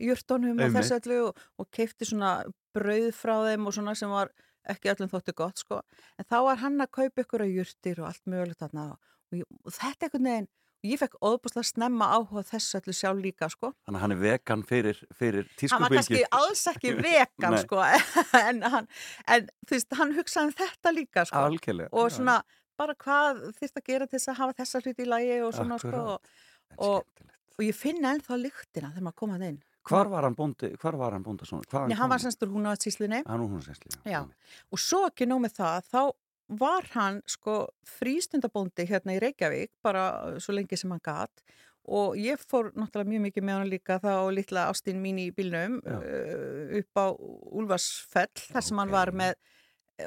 S7: jurtónum og þessu öllu og, og keifti svona brauð frá þeim og svona sem var ekki öllum þóttu gott sko, en þá var hann að kaupa ykkur að jurtir og allt mögulegt þarna og, og þetta einhvern veginn ég fekk óbúslega snemma áhuga á þessu öllu sjálf líka sko.
S3: Þannig að hann er vegan fyrir, fyrir
S7: hann var kannski alls ekki <laughs> vegan sko, <laughs> en, hann, en þú veist, hann hugsaði um þetta líka sko,
S3: Algjörlega
S7: og svona bara hvað þyrst að gera til þess að hafa þessa hluti í lagi og svona sko,
S3: Akkúrat.
S7: og, og- og ég finna ennþá lyktina þegar maður komaði inn.
S3: Hvar var hann bóndi, hvar var hann bónda svona?
S7: Nei, hann var semstur hún á síslunni
S3: Hann var hún sérstli,
S7: Já. og svo ekki nóg með það, þá var hann sko frístundabóndi hérna í Reykjavík bara svo lengi sem hann gat og ég fór náttúrulega mjög mikið með hann líka þá litla ástinn mín í bílnum uh, upp á Úlfarsfell þar sem hann
S3: Ok.
S7: var með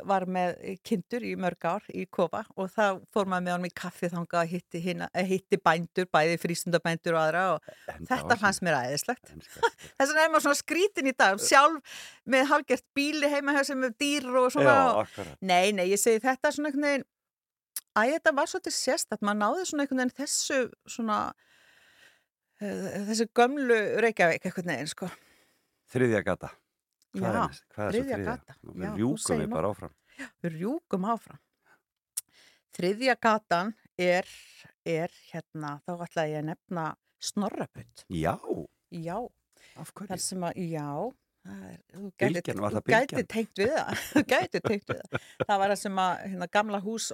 S7: var með kindur í mörg ár í kofa og þá fór maður með honum í kaffi þanga að hitti, hina, eh, hitti bændur, bæði frístundabændur og aðra og þetta fannst mér æðislegt. <laughs> þess vegna er maður svona skrítin í dag sjálf með halgert bíli heima sem með dýr og svona
S3: Já,
S7: Nei, nei, ég segi þetta svona einhvern veginn Æ, þetta var svolítið sérstætt maður náði svona einhvern veginn þessu svona uh, þessu gömlu Reykjavík einhvern veginn, sko.
S3: Þriðja gata Hvað
S7: Já,
S3: er? Hvað er
S7: þriðja gata. Já,
S3: Við
S7: þú
S3: rjúkum við bara áfram.
S7: Við rjúkum áfram. Þriðja gatan er, er hérna, þá ætla ég að nefna Snorrabutt
S3: Já,
S7: Já, þar sem að, já er, þú gæti tengt við það. <laughs> Þú gæti tengt við það. Það var það sem að hérna, gamla hús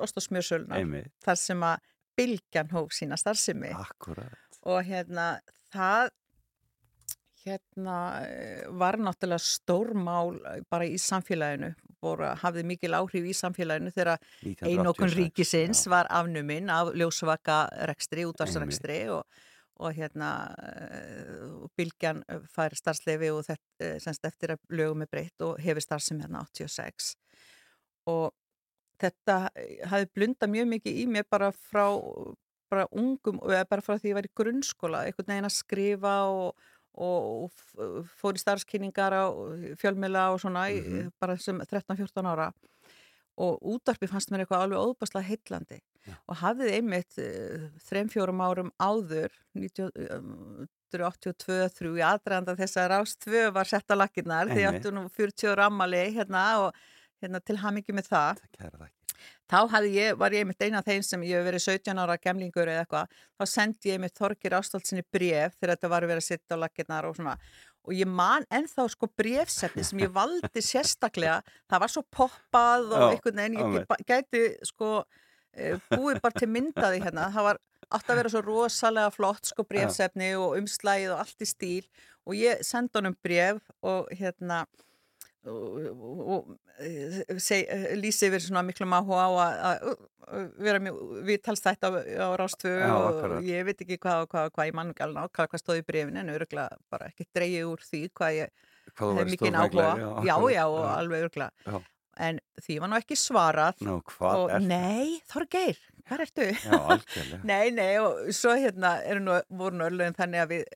S3: Einmitt,
S7: þar sem að Bylgjan hóf sína starfsemi.
S3: Akkurat.
S7: Og hérna það hérna eh, var náttúrulega stórmál bara í samfélaginu voru, hafði mikil áhrif í samfélaginu þegar
S3: 1986,
S7: einokun ríkisins
S3: já.
S7: var afnuminn af ljósvaka rekstri, útvarsrekstri og, og hérna eh, og Bylgjan fær starfslefi og þetta eh, semst eftir að lögum er breytt og hefur starfsemi hérna 86 og þetta eh, hafi blundað mjög mikið í mér bara frá bara ungum, bara frá því ég var í grunnskóla einhvern veginn að skrifa og, og, fór í starfskynningar á fjölmiðla og svona í-
S3: Mhm.
S7: bara sem 13-14 ára og útvarpi fannst mér eitthvað alveg óbærslega heillandi
S3: Já.
S7: og hafði einmitt uh, þreim fjórum árum áður 1982-3 í aðdraðanda þess að Rást 2 var sett á lakirnar því áttu nú 40 ára ammali hérna og hérna til hamingi með það
S3: þakki
S7: þá ég, var ég einmitt eina af þeim sem ég hef verið 17 ára gemlingur eða eitthvað þá sendi ég einmitt Þorgir Ástaldsinni bref þegar þetta var verið að sitta á lakirnar og svona. Og ég man ennþá sko brefsetni sem ég valdi sérstaklega það var svo poppað og
S3: Já,
S7: einhvern veginn ég ba- gæti sko eh, búið bara til myndaði hérna. Það var átt að vera svo rosalega flott sko brefsetni og umslægið og allt í stíl. Og ég sendi honum bref og hérna og, eh, eh, lýsi yfir svona miklum áhuga á að, vera mjög viðtalstætt á, á rástöfu
S3: Já,
S7: og
S3: akkurat.
S7: ég veit ekki hvað, hvað, hvað ég mann ekki alveg nákvæmlega hvað stóð í brefinu en örgulega bara ekki dreigið úr því hvað ég hef áhuga
S3: stórmæglegri,
S7: já,
S3: akkurat,
S7: já, og alveg örgulega
S3: Já.
S7: en því var nú ekki svarað
S3: Nú, hvað
S7: og
S3: er
S7: nei, Þorgeir, hvað ertu?
S3: Já, algjörlega
S7: Nei, nei, og svo hérna nú, voru nú örlögin þannig að við,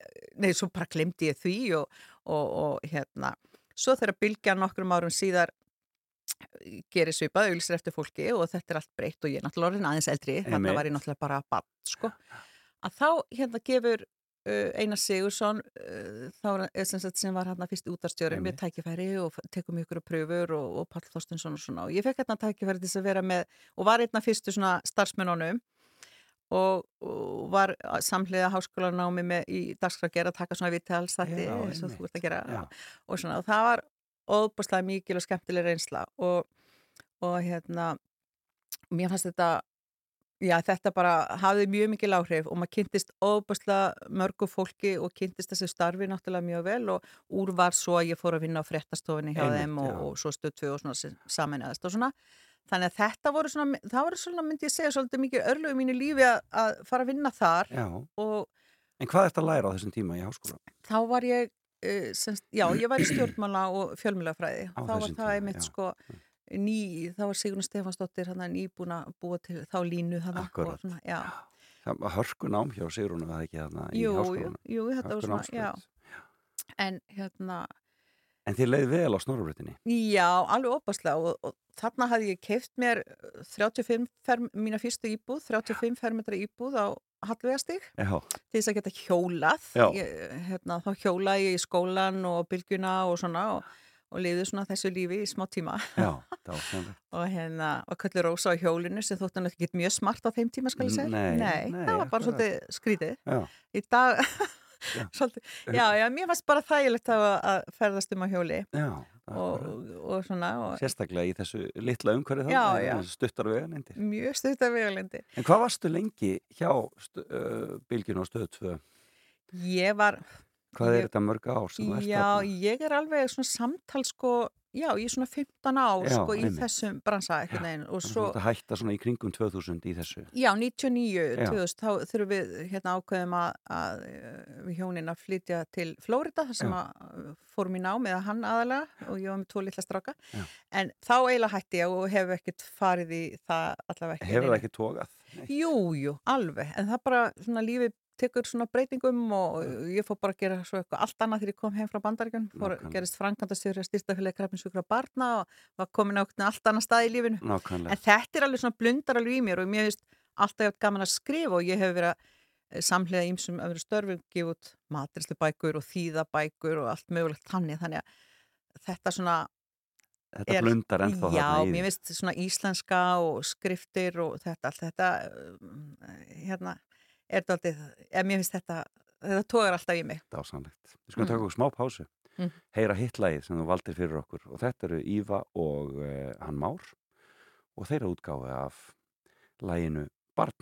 S7: nei, svo bara glemdi ég því og, og, og hérna, svo þegar Bylgjan nokkrum árum síðar gerir svipað, auðlisir eftir fólki og þetta er allt breytt og ég er náttúrulega orðin aðeins eldri,
S3: Einmitt.
S7: þarna var ég náttúrulega bara bann, sko, að þá hérna gefur uh, Einar Sigursson uh, þá eh, sem, sagt, sem var hérna fyrst útarstjóri með tækifæri og tekum ykkur að pröfur og, og Páll Þorstinsson og svona. Og ég fekk hérna tækifæri til þess að vera með og var einna fyrstu svona starfsmennunum og, var samhliða háskólanámi með í dagskrafgerð að taka svona viðtalsþætti
S3: Já,
S7: eins og þú ert að gera
S3: Já.
S7: og svona og það var óbúslega mikil og skemmtileg reynsla og, og hérna mér fannst þetta já þetta bara hafði mjög mikil áhrif og maður kynntist óbúslega mörgu fólki og kynntist þessu starfi náttúrulega mjög vel og úr var svo að ég fór að vinna á fréttastofinni hjá
S3: Einmitt,
S7: þeim og, og svo stöð 2 og svona saminæðast og svona þannig að þetta voru svona, það voru svona myndi ég segja svolítið mikið örlögu mínu lífi að, að fara að vinna þar og
S3: en hvað ert að læra á þessum tíma í háskóla?
S7: þá var ég uh, semst, já, ég var í stjórnmála og fjölmjölafræði þá var það einmitt
S3: já.
S7: sko ný, þá var Sigrun Stefansdóttir hann að búa til þá línu hann
S3: Akkúrat.
S7: svona, já,
S3: Það var hörku nám hjá Sigrúnu, var það ekki þarna í
S7: jú, jú, jú, þetta var svona, já. En hérna,
S3: En þið leið vel á snorrubrötinni?
S7: já, alveg opaslega og, og þarna hafði ég keift mér uh, 35 ferm, mína fyrstu íbúð 35 fermetra íbúð á Hallvegastig til þess að geta hjólað. Ég, hérna, þá hjólaði ég í skólan og bylgjuna og svona og, og liði svona þessu lífi í smá tíma.
S3: Já, <laughs> það var sem
S7: og hérna var köllu Rósa á hjólinu sem þótt hann ekki mjög smart á þeim tíma skal ég segja.
S3: Nei, nei,
S7: það var bara svolítið skrítið.
S3: Já,
S7: í dag
S3: Já. <laughs>
S7: já, mér fannst bara þægilegt að, að ferðast um á hjóli
S3: já,
S7: og, og svona og
S3: Sérstaklega í þessu litla umhverfi
S7: Já,
S3: þannig, stuttar veganendir.
S7: mjög stutt af vegalindi
S3: En hvað varstu lengi hjá uh, Bylgjun og stöðu 2?
S7: Ég var,
S3: Hvað
S7: Ég-
S3: er þetta mörg ár sem þú ert
S7: já,
S3: þarna?
S7: ég er alveg svona samtal sko, já, í svona 15 ár
S3: Já,
S7: sko í
S3: einmitt.
S7: þessum bransa ekkert neginn og
S3: að
S7: svo,
S3: Þú ert að hætta svona í kringum 2000 í þessu.
S7: já, 99,
S3: Já.
S7: 2000, þá þurfum við hérna ákveðum að, að eh, við hjónin að flytja til Flórida þar sem
S3: Já.
S7: að uh, fórum í nám eða hann aðalega og ég var með tvo litla stráka
S3: Já.
S7: en þá eiginlega hætti ég og hef ekkert farið í það allavega ekki
S3: Hefur það ekki tókað? Nei.
S7: Jú, jú, alveg, en það bara svona lífið tekur svona breytingum og ég fór bara að gera svo eitthvað allt annað þegar ég kom heim frá bandaríkjun, fór að gerist frangandastjóri að styrstafélagi krafninsjúkra barna og var komin á allt annað stað í lífinu.
S3: Nákvæmlega.
S7: En þetta er alveg svona blundar alveg í mér og mér finnst alltaf gaman að skrifa og ég hef verið að eh, samhliða ímsum öðru störfum, gefa út matrislu og þýðabækur og allt mögulegt þannig, þannig að þetta svona
S3: Þetta blundar ennþá
S7: Já,
S3: þarna í
S7: mér
S3: því.
S7: finnst svona íslenska og skriftir og þetta, allt þetta um, hérna, er þetta aldrei, eða mér finnst þetta þetta tógar alltaf í mig
S3: Dásanlegt. Við skulum
S7: Mm.
S3: taka okkur smá pásu.
S7: Mm.
S3: Heyra hitlægið sem þú valdir fyrir okkur og þetta eru Íva og uh, hann Már og þeirra útgáfi af læginu Barn.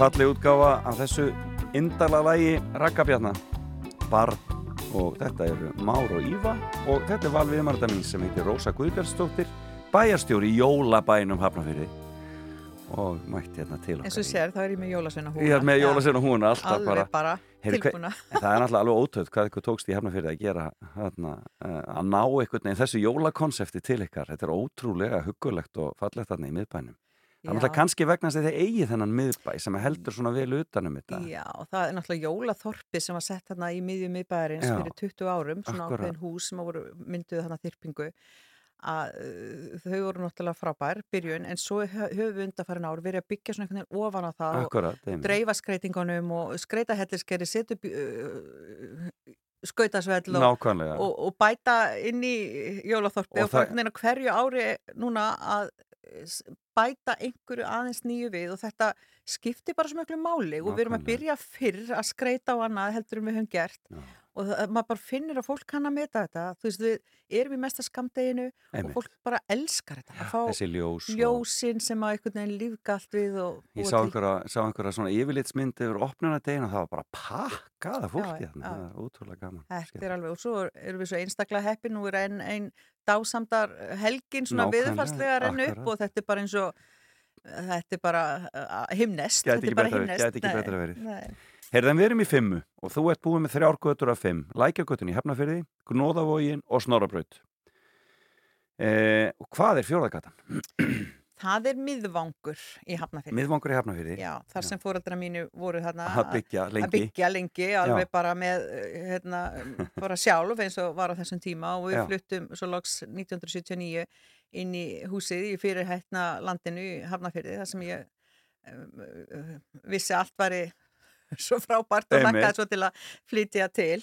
S3: Falleg útgáfa af þessu indala lægi Rakkabjarna Barn og þetta eru Már og Íva og þetta er valviðmarða mín sem heitir Rósa Guðbjörnsdóttir bæjarstjóri í Jólabænum Hafnafyrði og mætti hérna til
S7: eins og
S3: okkar
S7: sér, þá er ég með jólasveina húna.
S3: Ég er með jólasinn og hún alltaf
S7: alveg
S3: bara.
S7: bara,
S3: hve-
S7: tilbúna.
S3: En það er náttúrulega alveg ótöð hvað ykkur tókst í Hafnafyrði að gera uh, að ná einhvern veginn þessu jólakonsepti til ykkar. Þetta er ótrúlega huggulegt og fallegt þarna í miðbænum Það er náttúrulega kannski vegna þess að þið eigi þennan miðbæ sem heldur svona vel utanum þetta.
S7: Já, það er náttúrulega jólaþorpi sem var sett hérna í miðjum miðbæðarins fyrir 20 árum, svona
S3: akkurat.
S7: ákveðin hús sem voru mynduð þarna þyrpingu. Að uh, þau voru náttúrulega frábær byrjun en svo hö- höfum við undarfærin ár verið að byggja svona einhvern veginn ofan á það og
S3: Akkurat, einmitt.
S7: dreifa skreitingunum og skreitahelliskeri setja upp uh, skautasvell og, og, og bæta inn í jólaþorpi
S3: Og
S7: og, og hverju ári núna að bæta einhverju aðeins nýju við og þetta skiptir bara svo miklu máli og við erum að byrja fyrr að skreita á annað heldur en við höfum gert
S3: Já.
S7: Og það, maður bara finnir að fólk kann að meta þetta þú veist við erum í mesta skamdeginu og fólk bara elskar þetta að fá
S3: ljós. og-
S7: ljósin sem að einhvern veginn lífgalt við og
S3: Ég
S7: búa
S3: sá einhverja, sá einhverja svona yfirlitsmynd yfir opnunardegin og það var bara pakkaða fólki
S7: Já,
S3: þarna. Það er ótrúlega gaman.
S7: Þetta er alveg, og svo erum við svo einstaklega heppi, nú er einn ein dásamdar helgin svona viðfarslega að renna upp og þetta er bara eins og þetta er bara uh, himnest
S3: Gæti
S7: þetta
S3: ekki
S7: er bara
S3: betra verið, Heyrðan, við erum í fimmu og þú ert búið með þrjár götur af fimm. Lækjagötun í Hefnafyrði, Gnóðavógin og Snorabraut. Eh, og hvað er fjórðagatan?
S7: Það er miðvangur í Hafnafyrði.
S3: Miðvangur í Hefnafyrði.
S7: Já, þar sem fóreldra mínu voru þarna
S3: Að byggja lengi.
S7: að byggja lengi, alveg
S3: Já. bara
S7: með hérna, bara sjálf eins og var á þessum tíma og við
S3: Já.
S7: fluttum svo loks 1979 inn í húsið í fyrirhætna landinu í Hafnafyrði þar sem ég uh, vissi allt væri <laughs> svo frábært og lakkaði svo til að flytja til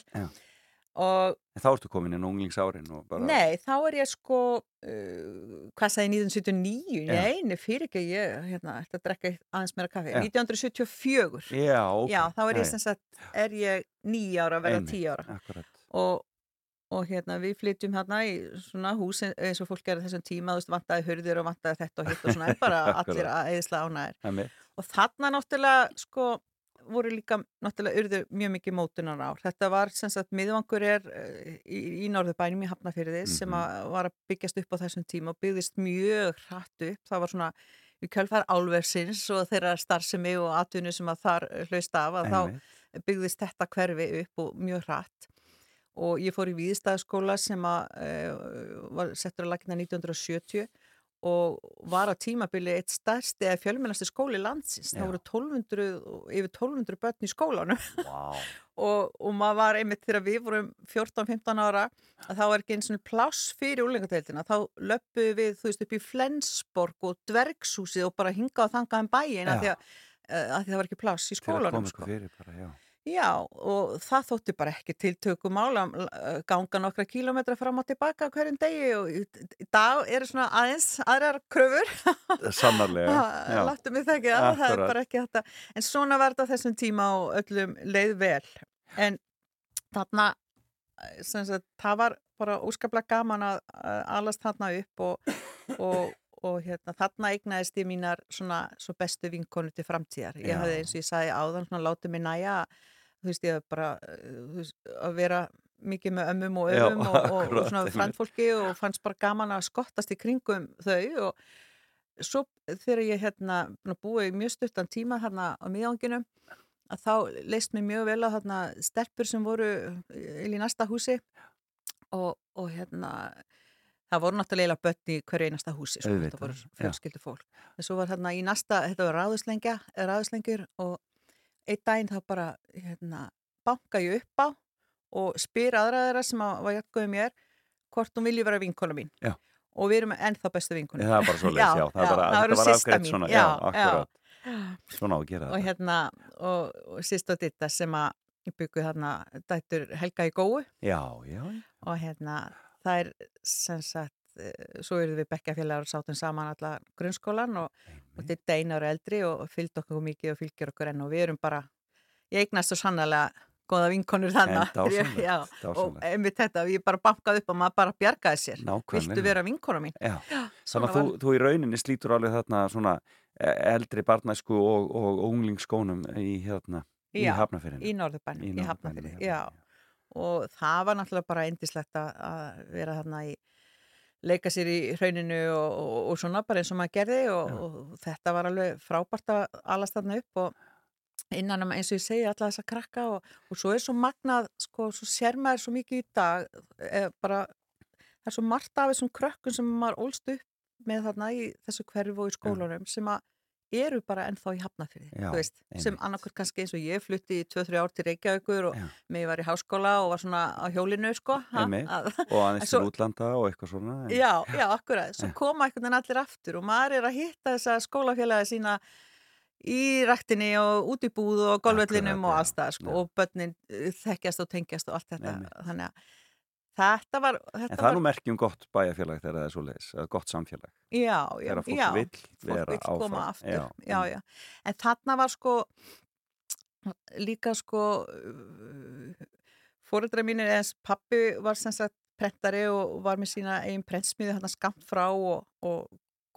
S7: og
S3: En þá ertu komin á unglingsárin og bara...
S7: Nei, þá er ég sko, uh, hvað sagði 1979?
S3: Já.
S7: Nei, nei, fyrir ekki, ég, hérna, ætla að drekka aðeins meira kaffi.
S3: Já.
S7: 1974.
S3: Já, ok.
S7: Já, þá er ég sem sagt, er ég nýja ára að
S3: Einmitt,
S7: tíu ára.
S3: Akkurat.
S7: Og, og hérna, við flytjum hérna í svona hús eins og fólk gerði þessum tíma, þú veist, vantaði hurðir og vantaði þetta og hitt og svona, en bara <laughs> allir að eðisla ánæðir.
S3: Er.
S7: Og þarna náttúrulega, sko, voru líka náttúrulega urðu mjög mikið mótunar ár. Þetta var sem sagt, miðvangur er eh, í, í norðubænum í Hafnafyrði sem
S3: Mhm.
S7: að var að byggjast upp á þessum tíma og byggðist mjög hratt upp. Það var svona í kjölfar álversins og þeirra starfsemi og atvinnu sem að þar hlaust af að
S3: Einmitt.
S7: þá byggðist þetta hverfi upp og mjög hratt. Og ég fór í Víðstæðaskóla sem að uh, var settur að lakna 1970 og var á tímabili eitt stærsti eða fjölmennasti skóli landsins.
S3: Já.
S7: Það voru 1200, og- yfir 1200 börn í skólanum
S3: Vá. <laughs>
S7: og, og maður var einmitt þegar við vorum 14-15 ára að þá var ekki eins og pláss fyrir úlengadeildina. Þá löppuðu við, þú veist, upp í Flensborg og Dvergshúsið og bara hingað og þangað um bæin að að, eh, að því það var ekki pláss í
S3: að
S7: skólanum. Sko.
S3: bara, já.
S7: Og það þótti bara ekki tiltökumál að uh, ganga nokkra kílómetra fram og tilbaka hverjum degi og í, dag eru svona aðeins aðrar kröfur
S3: Sannarlega. <laughs> já.
S7: Láttu mig það ekki að það er bara ekki þetta en svona á þessum tíma og öllum leið vel en þarna eh, sagt, það var bara óskaplega gaman að að alast þarna upp og, og, og hérna, þarna eignaðist ég mínar svona svo bestu vinkonu til framtíðar ég hafði eins og ég sagði áðan svona látið mig næja þú veist ég bara eh, veist, að vera mikið með ömmum og
S3: Já,
S7: öfum og, og, og
S3: akkurat,
S7: svona
S3: einmitt.
S7: frandfólki og fannst bara gaman að skottast í kringum þau og svo þegar ég hérna að í mjög stuttan tíma hérna á miðanginum að þá leist mér mjög vel að þarna stelpur sem voru í næsta húsi og, og hérna það voru náttúrulega börn í hverju einasta húsi sko, þetta voru
S3: já.
S7: fjölskyldu fólk en svo var hérna í næsta, þetta var ráðuslengjur og einn daginn þá bara hérna banka ég upp á og spyr aðra þeirra sem að var jætkuði mér hvort hún vilji vera vinkona mín
S3: Já.
S7: og við erum ennþá bestu vinkona
S3: Það er bara svo leys, já. Það er bara, afgreitt svona, já,
S7: já,
S3: akkurat. Svona á að gera
S7: og
S3: þetta.
S7: hérna og, og sýst og ditta sem að byggu þarna dættur Helga í
S3: Já, já, já.
S7: og hérna það er sem sagt svo eruð við bekkjafélagar og sátum saman alla grunnskólan og, og ditta einu ára eldri og fylgd okkur mikið og fylgjur okkur enn og við erum bara ég eignast svo sannlega góða vinkonur þannig <laughs> Já, og einmitt þetta, ég bara bankaði upp og maður bara bjargaði sér
S3: Nákvæmlega.
S7: viltu vera vinkona mín?
S3: Já,
S7: svona
S3: þannig að þú, þú í rauninni slítur alveg þarna svona eh, eldri barnæsku og, og, og unglingsskónum í hérna, í
S7: Já,
S3: hafnafyrinu.
S7: í Norðurbænum, í,
S3: í
S7: já. Og það var náttúrulega bara eindislegt að vera þarna í leika sér í hrauninu og, og, og svona bara eins og maður gerði og, og þetta var alveg frábært að alast þarna upp og innan um eins og ég segi alla þessa krakka og, og svo er svo magnað, sko, svo sér maður svo mikið í dag, e, bara það er svo margt af þessum krökkum sem maður ólst upp með þarna í þessu hverfu og í skólanum sem að eru bara ennþá í hafnafyrði, þú veist, sem
S3: einmitt.
S7: annarkur kannski eins og ég flutti í 2-3 ár til Reykjavíkur og mig var í háskóla og var svona á hjólinu, sko. ha,
S3: Einmitt.
S7: að-
S3: og aðeins til útlanda og eitthvað svona en,
S7: Já, já, akkurat. Svo koma einhvern veginn allir aftur og maður er að hitta þessa skólafélagi sína í ræktinni og út í búð og golvöllinum og
S3: já,
S7: alls það, sko,
S3: já.
S7: og börnin uh, þekkjast og tengjast og allt þetta.
S3: Einmitt.
S7: Þannig að þetta var,
S3: en
S7: þetta
S3: það er nú merkjum gott bæjarfélag þegar það er svo leiðis, gott samfélag.
S7: Já, já,
S3: fólk
S7: já,
S3: vill
S7: fólk
S3: vera
S7: vill
S3: áfram.
S7: koma aftur. Já,
S3: Já,
S7: já, En þarna var sko, líka sko, fóreldra mínir eða pappi var sem sagt prentari og var með sína einn prentsmiði hann skamt frá og, og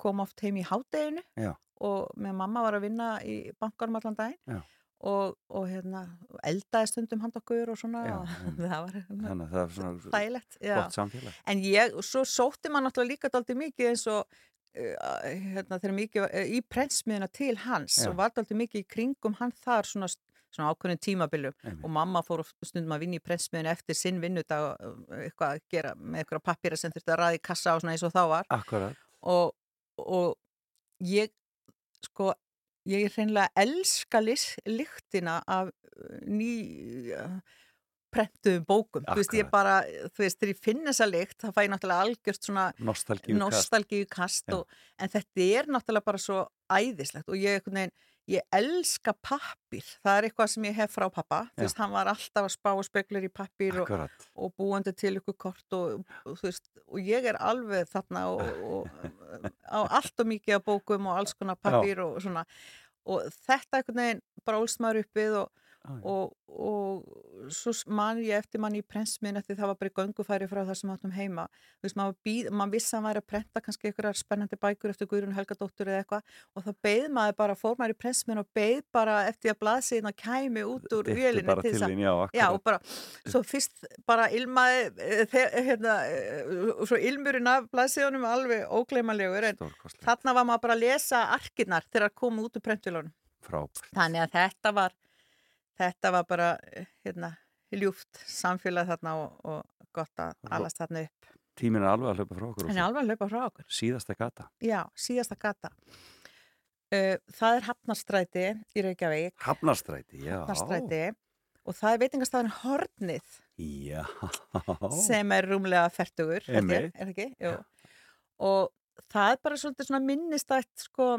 S7: kom oft heim í hádeginu og með mamma var að vinna í bankarum allan daginn.
S3: Já.
S7: Og, og hérna, eldaði stundum handa okkur og svona
S3: Já, einmitt. <laughs>
S7: það var hérna, þægilegt En ég, svo sótti maður náttúrulega líka daldið mikið eins og uh, hérna, þegar mikið var, uh, í prentsmiðuna til hans
S3: Já.
S7: og var daldið mikið í kringum hann þar svona, svona ákveðin tímabilum
S3: Einmitt.
S7: og mamma fór stundum að vinna í prentsmiðuna eftir sinn vinnudag eitthvað að gera með eitthvað pappira sem þurfti að ræða í kassa og svona eins og þá var
S3: akkurat,
S7: og, og ég sko ég hreinlega elska lyktina af uh, ný uh, prentuðum bókum. Þú veist ég
S3: Akkurat.
S7: bara, þú veist þegar ég finn þessa lykt þá fæ ég náttúrulega algjört svona
S3: nostalgíu kast
S7: nostalgíu kast og, en þetta er náttúrulega bara svo æðislegt og ég, veginn, ég elska pappir það er eitthvað sem ég hef frá pappa. Þú veist, hann var alltaf að spá og speklur í pappir og, og búandi til ykkur kort og, og, þú veist, og ég er alveg þarna og, og á allt og mikið af bókum og alls konar pappir og svona. Og þetta veginn bara ólst maður uppið og,
S3: Já.
S7: og, og svo man ég eftir mann í prensmiðin eftir það var bara göngufæri frá það sem áttum heima þú veist, maður, býð, maður vissi að hann væri að prenta kannski einhverjar spennandi bækur eftir Guðrún Helgadóttur eða eitthvað og þá beið maður bara, fór maður í prensmiðin og beið bara eftir að blaðsíðina kæmi út úr
S3: bara
S7: til
S3: til
S7: þess að
S3: já,
S7: og bara, svo <laughs> fyrst bara ilmaði, eh, hérna, eh, svo ilmurinn af blaðsíðunum alveg ógleymanlegur, en þarna var maður bara að lesa arkinnar þegar að koma út úr prentvilunum.
S3: frábært
S7: Þannig að þetta var, þetta var bara, eh, hérna, ljúft samfélag þarna og, og gott að alast þarna upp.
S3: tíminn er alveg að hlaupa frá okkur
S7: hlaupa frá okkur.
S3: síðasta gata,
S7: Já, síðasta gata. Uh, það er Hafnarstræti í Reykjavík,
S3: Hafnarstræti, já
S7: Hafnarstræti, og það er veitingastafan Hornið.
S3: já,
S7: sem er rúmlega
S3: Einmitt.
S7: er það ekki? Jú. og það er bara svolítið svona minnistætt sko,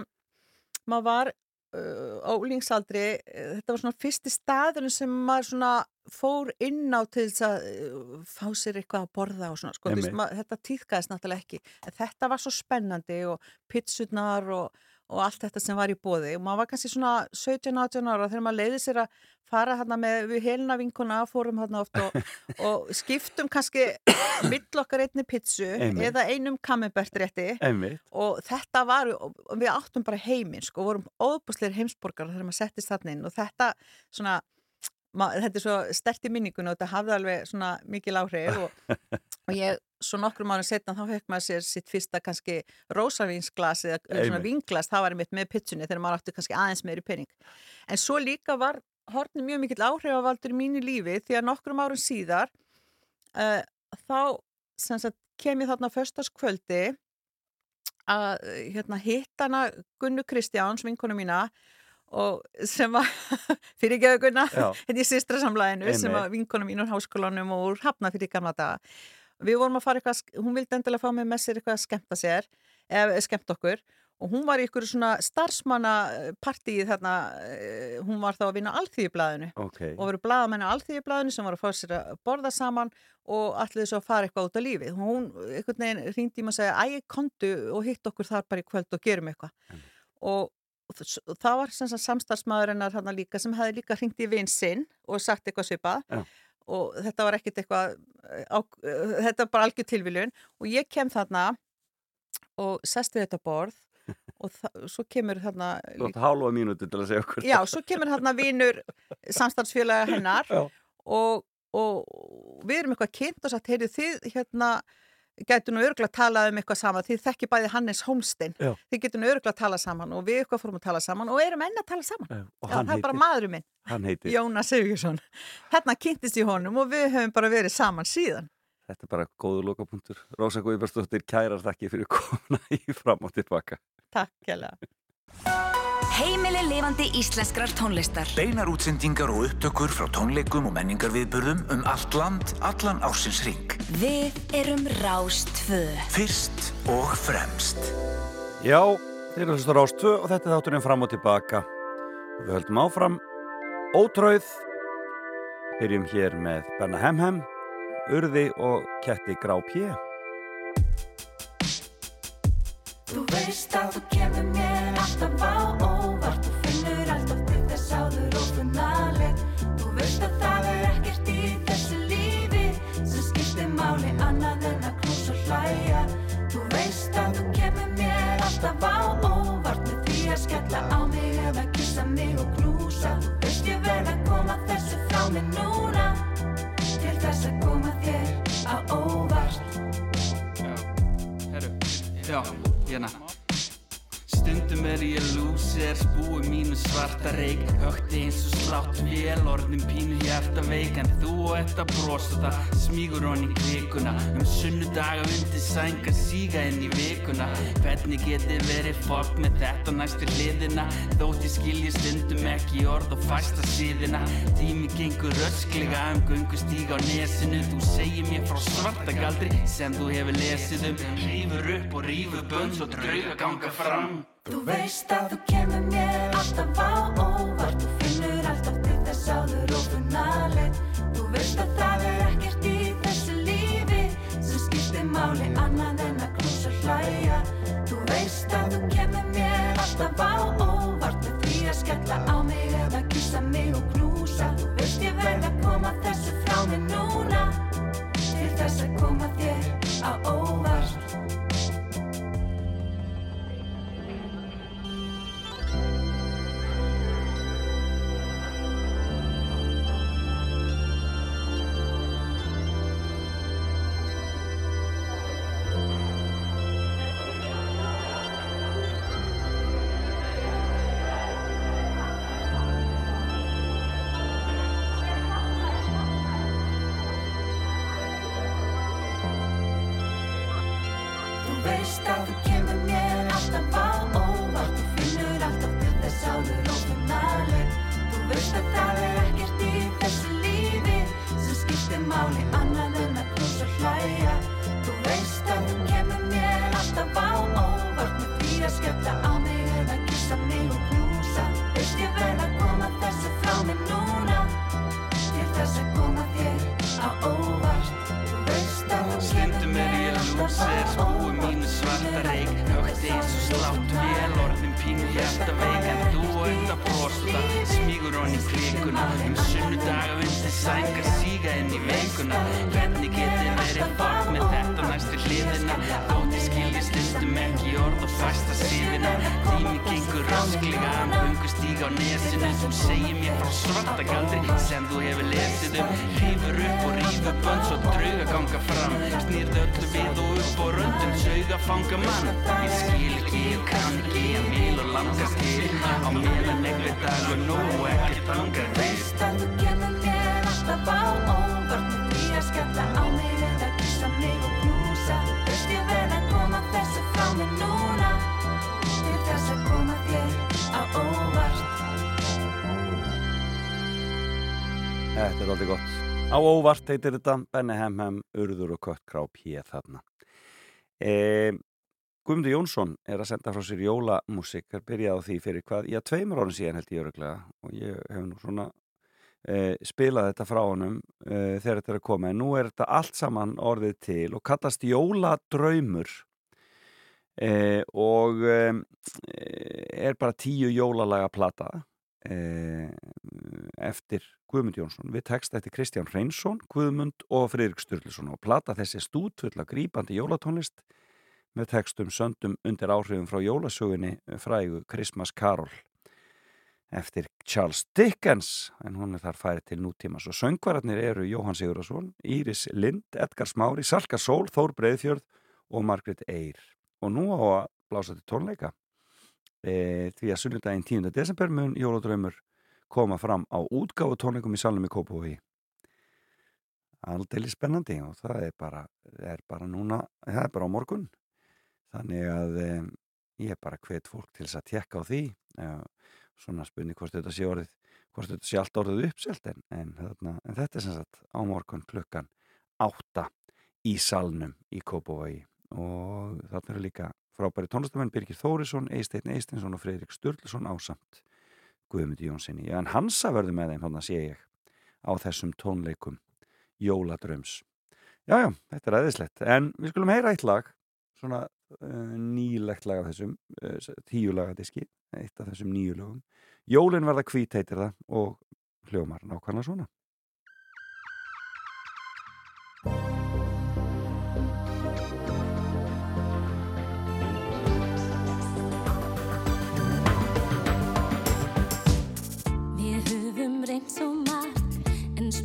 S7: maður var á úlingsaldri uh, þetta var svona fyrsti staðurinn sem maður svona fór inn á til þess að uh, fá sér eitthvað að borða og svona, sko, maður, þetta týðkaðist náttúrulega ekki, en þetta var svo spennandi og pitsurnar og og allt þetta sem var í bóði og maður var kannski svona 17-18 ára þegar maður leiði sér að fara hérna með við helina vinkuna, fórum hérna oft og, <laughs> og skiptum kannski mill okkar einni pitsu
S3: Einmitt.
S7: eða einum kamembert rétti
S3: einmitt,
S7: og þetta var, og við áttum bara heiminn sko, vorum óbúsleir heimsborgar þegar maður settist þarna inn og þetta svona, ma, þetta er svo stert í minningun og þetta hafði alveg svona mikil áhrif og, <laughs> og ég, svo nokkrum árum setna þá fekk maður sér sitt fyrsta kannski rósavínsglas eða svona
S3: Einmitt.
S7: vinglas, það var mitt með pitsunni þegar maður átti kannski aðeins meiri pening en svo líka var hortni mjög mikill áhrifavaldur í mínu lífi því að nokkrum árum síðar uh, þá sagt, kem ég þarna föstaskvöldi að hérna, hitta hana Gunnu Kristjáns, vinkonu mína og sem var fyrir ekki að Gunna hérna í systra samlæðinu sem
S3: Einmitt.
S7: var vinkonu mín úr háskólanum og úr hafna fyrir gamla daga við vorum að fara eitthvað, hún vildi endilega fá mig með sér eitthvað að skemmta sér eða skemmt okkur og hún var í ykkur svona starfsmannapartíi þarna, eh, hún var þá að vinna alþýðiblaðinu
S3: ok
S7: og voru blaðamenn á alþýðiblaðinu sem voru að fá sér að borða saman og allir svo að fara eitthvað út á lífið. Hún einhvern veginn ringdi í mig og segja æg, kontu og hitt okkur þar bara í kvöld og gerum eitthvað. Og þ- það var sem sagt samstarfsmaður hennar hann líka sem hefði líka ringt í vinn sinn og sagt eitthvað svipað
S3: Já.
S7: Og þetta var ekkert eitthvað eh, á, eh, þetta var bara algjör tilviljun og ég kem þarna og sest við þetta borð og svo kemur þarna
S3: hálfa mínúti til að segja okkur
S7: Já, svo kemur þarna vinur samstarfsfélaga hennar <laughs> og, og við erum eitthvað kynnt og sagt, heyrðu þið hérna gætu nú örgulega að tala um eitthvað saman þið þekki bæði Hannes Holmstein þið getur nú örgulega að tala saman og við eitthvað fórum að tala saman og erum enn að tala saman.
S3: Já, og
S7: Já, það er bara
S3: heitir,
S7: maðurinn minn,
S3: heitir.
S7: Jónas Sigurðsson. Hérna kynntist í honum og við höfum bara verið saman síðan.
S3: Þetta er bara góður lokapunktur. Rósa Guðbjörnsdóttir kærar þakki fyrir komuna í fram og tilbaka
S7: Takk kjærlega
S1: Heimili lifandi íslenskrar tónlistar.
S8: Beinar útsendingar og upptökur frá tónleikum og menningarviðburðum um allt land, allan ársins ring.
S1: Við erum Rástvö.
S8: Fyrst og fremst.
S3: Já, þeir eru hlustar ást 2 og þetta er þátturinn fram og tilbaka. Við höldum áfram ótröð. Byrjum hér með Benna Hemhem, Urði og Ketti Grá P.
S9: Þú veist að þú kemur mér alltaf á óvart knúsa Þú veist ég verð að koma þessu frá mig núna? Til þess að koma þér á óvart.
S10: Herru, já, hérna Stundum er ég lúser, spúi mínu svarta reik Högti eins og slátt vél, orðin pínu hjarta veik En þú og þetta brosa það, smígur honni kvikuna. Um sunnudaga undir sænga, síga inn í vikuna. Hvernig geti verið fokk með þetta næstu hliðina? Þótt ég skilji stundum ekki orð og fæsta síðina. Tími gengur rösklega um göngustíga á nesinu. Þú segir mér frá svarta galdri sem þú hefur lesið um. Rífur upp og rífur bönn svo drauga ganga fram
S9: Þú veist að þú kemur mér alltaf á óvart. Þú finnur alltaf til þess áður og funnaleg Þú veist að það er ekkert í þessu lífi sem skiptir máli annað en að og hlæja. Þú veist að þú kemur mér alltaf á óvart. Með því að skella á mig eða kissa mig og knúsa. Þú veist ég verð að koma þessu frá mig núna. Til þess að koma þér á óvart Að þú kemur mér alltaf á óvart. Þú finnur alltaf til þess áður og funnaleg Þú veist að það er ekkert í þessu lífi sem skiptir máli annað en að knúsa hlæja. Þú veist að þú kemur mér alltaf á óvart. Með því að skella á mig eða kissa mig og knúsa. Veist ég verð að koma þessu frá mig núna? Til þess að koma þér á óvart. Þú veist að þú
S10: er ég lúser, spúi mínu svarta reik Högti eins og slátt vél, orðin pínu hjarta veik En þú og þetta brosta, smígur honni í klikuna Um sunnudaga undir sængar, síga inn í veikuna. Hvernig geti verið fokk með þetta næstu hliðina? Þótt ég skilji stundum ekki orð og fæsta síðina Tími gengur rasklega um göngustíga á nesinu. Þú segir mér frá svarta galdri sem þú hefur lesið um. Rífur upp og rífur bönn svo drauga ganga fram. Snýrð öllu við og upp og röndum sauga fanga mann. Ég skil ekki, ég kann ekki, ég vil og langar skil Á meðan negli dagur nóg og ekkert langar til.
S9: Veist að þú kemur mér alltaf á óvart. Með því að skella á mig eða kissa mig og knúsa. Þú veist ég verð að koma þessu frá mig núna. Til þess að koma þér á óvart.
S3: Þetta er alveg gott. Á óvart heitir þetta Benni Hemhem, Urður og Kött Krá P þarna. E, Guðmundur Jónsson er að senda frá sér jólamúsik, er byrjað á því fyrir hvað, já, tveimur árið síðan held ég öruglega og ég hef nú svona e, spilað þetta frá honum e, þegar þetta er að koma, en nú er þetta allt saman orðið til og kallast Jóladraumur. E, og e, er bara tíu jólalaga plata e, eftir Guðmund Jónsson. Við text eftir Kristján Reynsson, Guðmund og Friðrik Sturluson. Og plata þessi stútfull að grípandi jólatónlist með textum söndum undir áhrifum frá jólasögunni frægu Christmas Carol. Eftir Charles Dickens en hún er þar færið til nútímas og söngvararnir eru Jóhann Sigurðarsson, Íris Lind, Edgar Smári, Salka Sól, Þór Breiðfjörð og Margret Eyr. Og nú á að blása til tónleika. E, því að sunnudaginn 10. desember mun Jóladraumur koma fram á útgáfu tónleikum í Salnum í Kópavogi. Aldrei spennandi og það er bara, er bara núna, það er bara á morgun. Þannig að um, ég er bara hvet fólk til þess að tekka á því uh, svona spurning hvort þetta sé orðið hvort þetta sé allt orðið uppselt en, en, þarna, en þetta er sem sagt á morgun klukkan átta í salnum í Kópavogi. Og þarna eru líka frábæri tónlistamenn Birgir Þórisson, Eisteinn Eistinsson og Fredrik Sturluson ásamt Guðmund Jónssoni, en hansa verður með þeim að sé ég á þessum tónleikum Jóladröms Jájá, þetta er aðeinslegt en við skulum heyra eitt lag svona uh, nýlegt lag af þessum uh, tíu lagadiski, eitt af þessum nýju lögum. Jólin verða hvít heitir það og hljómar nákvæmlega svona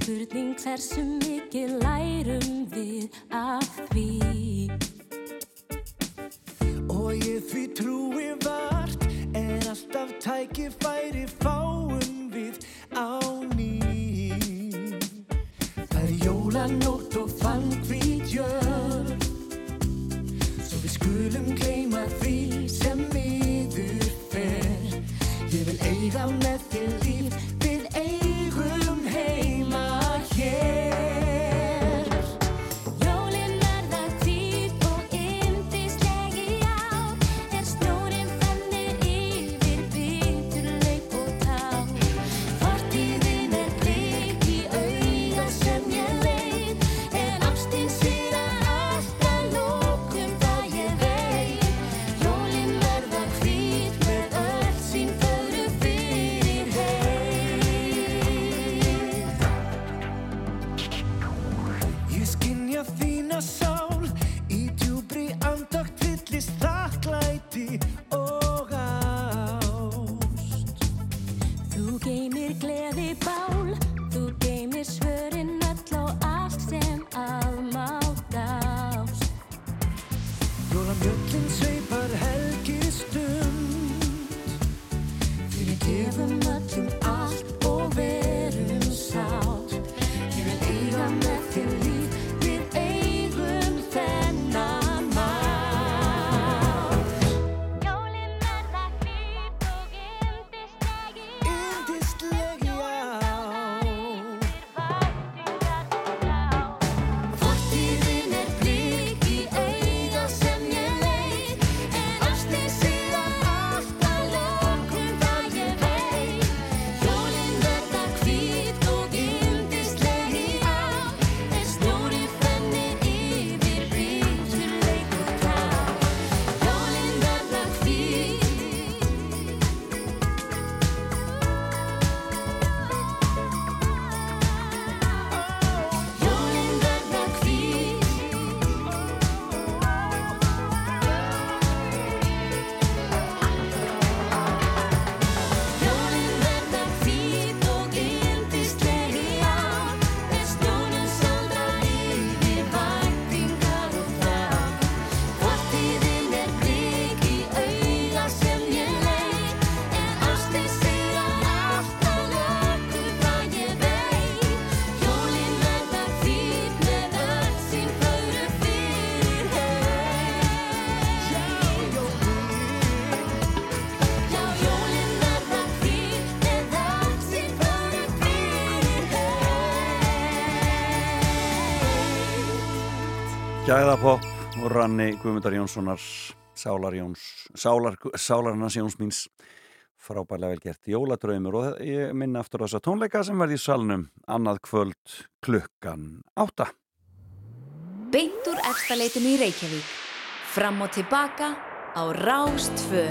S6: spurning hversu mikið lærum við af því?
S8: Og ég því trúi vart Er alltaf tækifæri fáum við á ný. Það er jólanótt og fann hvít jörn Svo við skulum gleyma því sem miður fer. Ég vil eiga með þér
S3: Gæðapopp og ranni Guðmundar Jónssonar Sálar Jóns Sálar, Sálarnas Jóns míns frábærlega vel gert jóladraumur og ég minna aftur þessa tónleika sem verði í salnum annað kvöld klukkan átta
S11: Beint úr efstaleitinu í Reykjavík. Fram og tilbaka á Rástfö.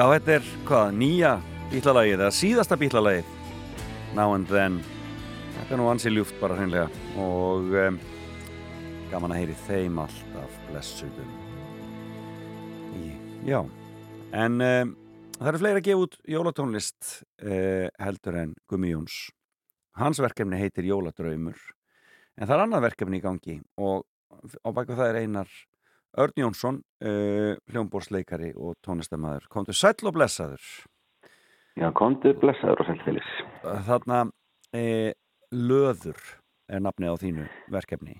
S3: Já, þetta er hvað, nýja bílalagið eða síðasta bílalagið. Now and Then. Þetta er nú ansi ljúft bara hreinlega. Og um, gaman að heyri þeim alltaf blessuðum. Í- Já, en um, það eru fleiri að gefa út jólatónlist uh, heldur en Gumi Jóns. Hans verkefni heitir Jóladraumur en það er annað verkefni í gangi. Og á baku það er einar Örn Jónsson, uh, hljómbórsleikari og tónlistamæður. Komdu sæll og blessaður.
S12: Já, komdu blessaður og sælfélis.
S3: Þarna e, Löður er nafnið á þínu verkefni.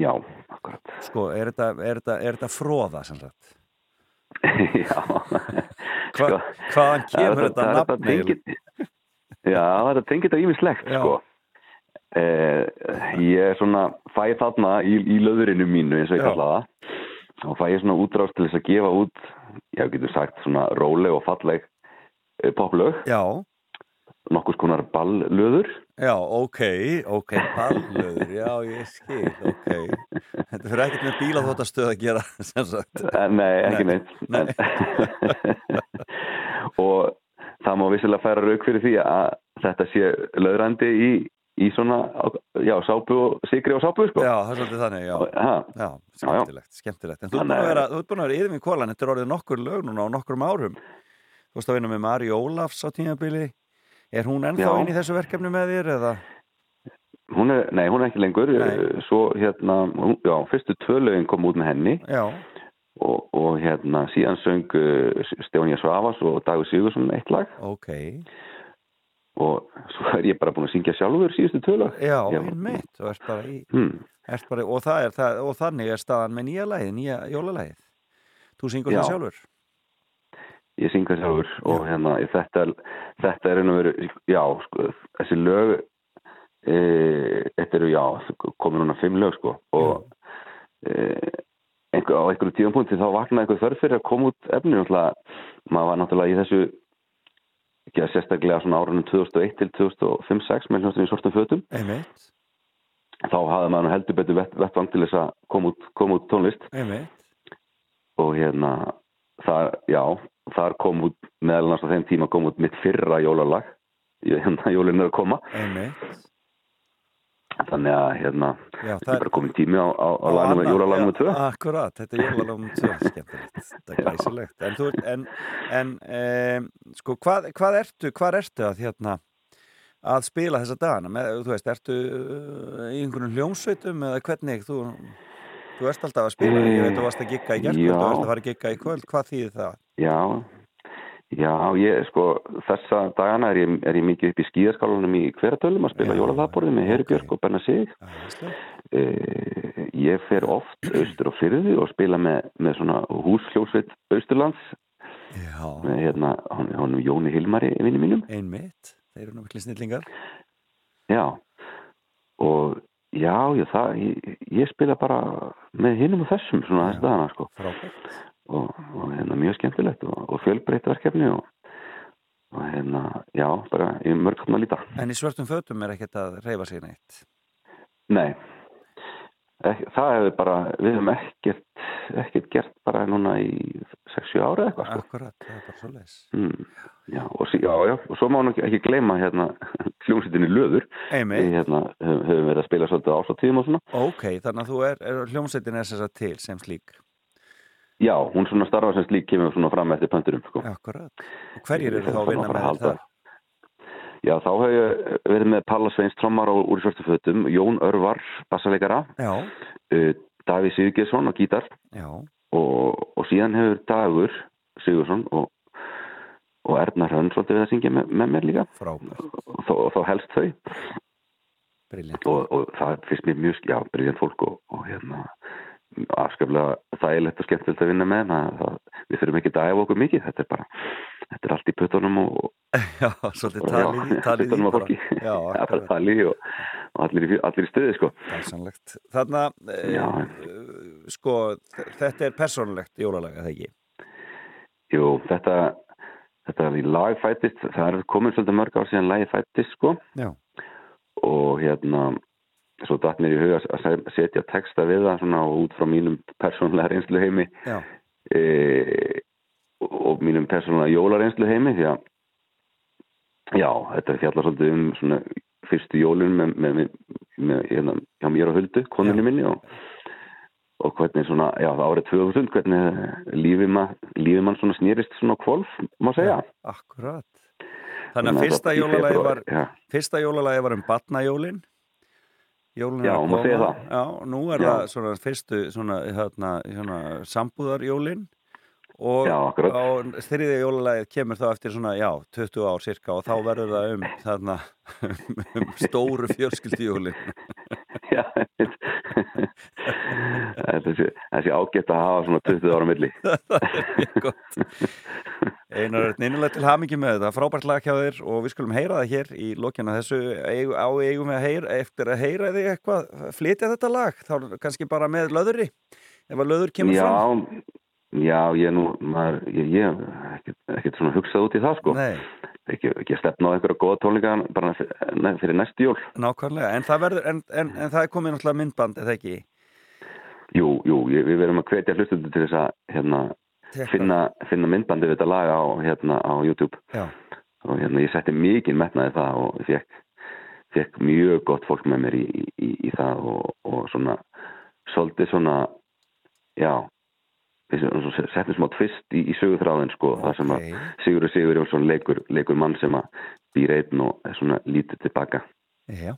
S12: Já, akkurat.
S3: Sko, er þetta, er þetta, er þetta fróða sem sagt? <laughs>
S12: Já.
S3: Hva, hvaðan
S12: það er
S3: kemur
S12: þetta-
S3: þetta
S12: það er
S3: nafni?
S12: tengið- Já, þetta tengir þetta ímislegt, sko. Eh, ég er svona, fæ þarna í, í löðurinu mínu, eins og ég kalla það, og fæ ég svona útrást til þess að gefa út, já, getur sagt, svona róleg og falleg eh, poplög.
S3: Já.
S12: Nokkus konar balllöður.
S3: Já, ok, ok, ballöður, já, ég skil, ok. Þetta fyrir ekkert með bílaþóttastöð að gera, <laughs> sem sagt.
S12: Eh, Nei, ekki
S3: Nei,
S12: neitt. <laughs> og það má vissilega færa rauk fyrir því að þetta sé löðrandi í, í svona, já, sápu og sigri og sápu, sko.
S3: Já, það er svolítið þannig, já.
S12: Ha.
S3: Já, skemmtilegt, skemmtilegt. En þú ert búin að vera, þú ert búin að vera yfir mig kólan, þetta er orðið nokkur lög núna á nokkurum árum. Þú veist að vinna með Mari Ólafs á tímabili. Er hún ennþá
S12: Já.
S3: inn í þessu verkefni með þér eða?
S12: Hún er, nei, hún er ekki lengur.
S3: Nei.
S12: Svo, hérna, hún, já, fyrstu tvölögin kom út með henni.
S3: Já.
S12: Og, og hérna, síðan söng uh, Stefania Svavas og Dagur Sigursson eitt lag.
S3: Ok.
S12: Og svo er ég bara búin að syngja sjálfur síðustu tvölag.
S3: Já, einmitt. Bara í,
S12: Hmm.
S3: og, er, og þannig er staðan með nýja lagið, nýja jólalægið. Þú syngur
S12: Já.
S3: það sjálfur?
S12: Ég syng það sjálfur og hérna þetta, þetta er einu veru, já, sko, þessi lög, e, þetta eru, já, komið núna fimm lög, sko, og e, einhver, á einhverju tíðanpunkti þá vaknaði einhver þörf fyrir að koma út efni, náttúrulega, maður var náttúrulega í þessu, ekki að sérstaklega svona árunum 2001 til 2005-06 með hljómsveitinni í sortum fötum,
S3: Einmitt.
S12: þá hafði maður heldur betur vett, vettvang til þess að koma út, koma út tónlist
S3: Einmitt.
S12: og hérna það, já, þar kom út meðal á þeim tíma kom út mitt fyrra jólalag hérna jólin er að koma
S3: Einmitt.
S12: Þannig að hérna
S3: Já,
S12: það er bara komin tími á, á, á lagnum, jólalag nr. 2
S3: Akkurat, þetta er jólalag nr. 2 skemmtilegt, þetta er glæsilegt en, ert- en, en um, sko, hvað, hvað ertu hvað ertu að hérna að spila þessa dagana, með, þú veist, ertu uh, í einhvern hljómsveitum eða hvernig, þú þú ert alltaf að spila, ég veit þú varst að gigga í
S12: Já.
S3: þú ert að fara að gigga í kvöld, hvað þýðir það?
S12: já, já, ég sko þessa dagana er ég, er ég mikið upp í skíðaskálanum í hveratölum að spila jólalagborði með Herubjörg og Benna Sig e, ég fer oft austur og fyrði og spila með, með svona húshljósveit Austurlands
S3: Já.
S12: með hérna, hon, honum Jóni Hilmari vinni mínum
S3: Einmitt, þeir eru miklu snillingar
S12: Já, og já, já það, ég, ég spila bara með hinum og þessum svona þess dagana, sko.
S3: Frábært.
S12: Og, og hérna mjög skemmtilegt og, og fjölbreytt verkefni og, og hérna, já, bara í mörg svona líta.
S3: En í svörtum fötum er ekkert að reyfa sig neitt
S12: Nei, Ek, það hefur bara, við hefum ekkert, ekkert gert bara núna í 6-7 ára eitthvað, sko.
S3: Akkurat, það er bara svo leis
S12: Mm, já, já, já, og svo má nú ekki, gleyma hérna <laughs> hljómsveitinni Löður.
S3: Einmitt.
S12: Við hérna, höfum, verið að spila svolítið ásatíðum og svona.
S3: Ok, þannig að þú er, er hljómsveitin er þess að til sem slík
S12: Já, hún svona starfa sem slík kemur svona fram eftir pönturum, sko.
S3: Akkurat. Og hverjir eru þá að vinna með það?
S12: Já, þá hef ég verið með Palla Sveins trommar á úr svörstu fötum, Jón Örvar, bassaleikara,
S3: Já.
S12: uh, Daví Sigurgesson á gítar og, og síðan hefur Dagur Sigursson og, og Erna Hrönn svolítið við að syngja með, með mér líka. Og, og þá helst þau. Og, og það finnst mér mjög, já, briljant fólk og, og hérna, afskaplega þægilegt og skemmtilegt að vinna með það, við þurfum ekki að æfa okkur mikið þetta er bara, þetta er allt í puttunum og <laughs>
S3: Já, svolítið talið talið í bara. Já, <laughs>
S12: Já, bara talið og, og allir, allir í stuði sko.
S3: Þannig að, e, sko, þetta er persónulegt jólalega, það ekki?
S12: Jú, þetta þetta er í lag fættist það er komin svolítið mörg ár síðan lagi fættist sko
S3: Já.
S12: og hérna svo datt mér í huga að se- setja texta við það svona út frá mínum persónlega reynslu heimi e, og mínum persónulega jólareynslu heimi því að já, þetta fjallar svolítið um svona fyrstu jólun með, með, með, hérna, hjá mér og Huldu, konunni minni og, og hvernig svona, já, árið 2000 hvernig lífið ma, lífi mann svona snýrist svona kvolf, má segja.
S3: Akkurat. Þannig að fyrsta jólalagi var var um batnajólin Jólin
S12: Já,
S3: er að
S12: má segja
S3: koma.
S12: það.
S3: Já, nú er
S12: Já.
S3: það svona fyrstu svona, hérna, hérna sambúðarjólin og
S12: Já,
S3: á þriðja jólalagið kemur þá eftir svona, já, 20 ár cirka og þá verður það um þarna <laughs> um stóru fjölskyldjólin <laughs>
S12: Já, þessi, þessi ágætt að hafa svona 20 ára milli. <laughs>
S3: Einar nýnilega til hamingi með þetta, frábært lag hjá þér og við skulum heyra það hér í lokjana þessu. Á eigum við að heyra, eftir að heyra þig eitthvað, flytja þetta lag? Þá kannski bara með löðuri ef að löður kemur
S12: já,
S3: fram.
S12: já, ég nú maður, ég, hef ekkert, svona hugsað út í það sko
S3: Nei.
S12: ekki, ekki að stefna á einhverja góða tónleika bara fyrir, fyrir næstu jól
S3: Nákvæmlega, en það, verður, en, en, en það er komið náttúrulega myndband, eða ekki?
S12: Jú, jú, við verum að hvetja hlustundu til þess að hérna, finna, finna myndbandi við þetta lag á, hérna, á YouTube
S3: Já.
S12: og hérna, ég setti mikið metnaði það og fekk, fekk mjög gott fólk með mér í, í, í það og, og svona svolítið svona já settum smá tvist í, í sögutráðin sko, það sem að Sigurður Sigur Jónsson leikur, leikur mann sem að býr einn og er svona lítið tilbaka.
S3: Já,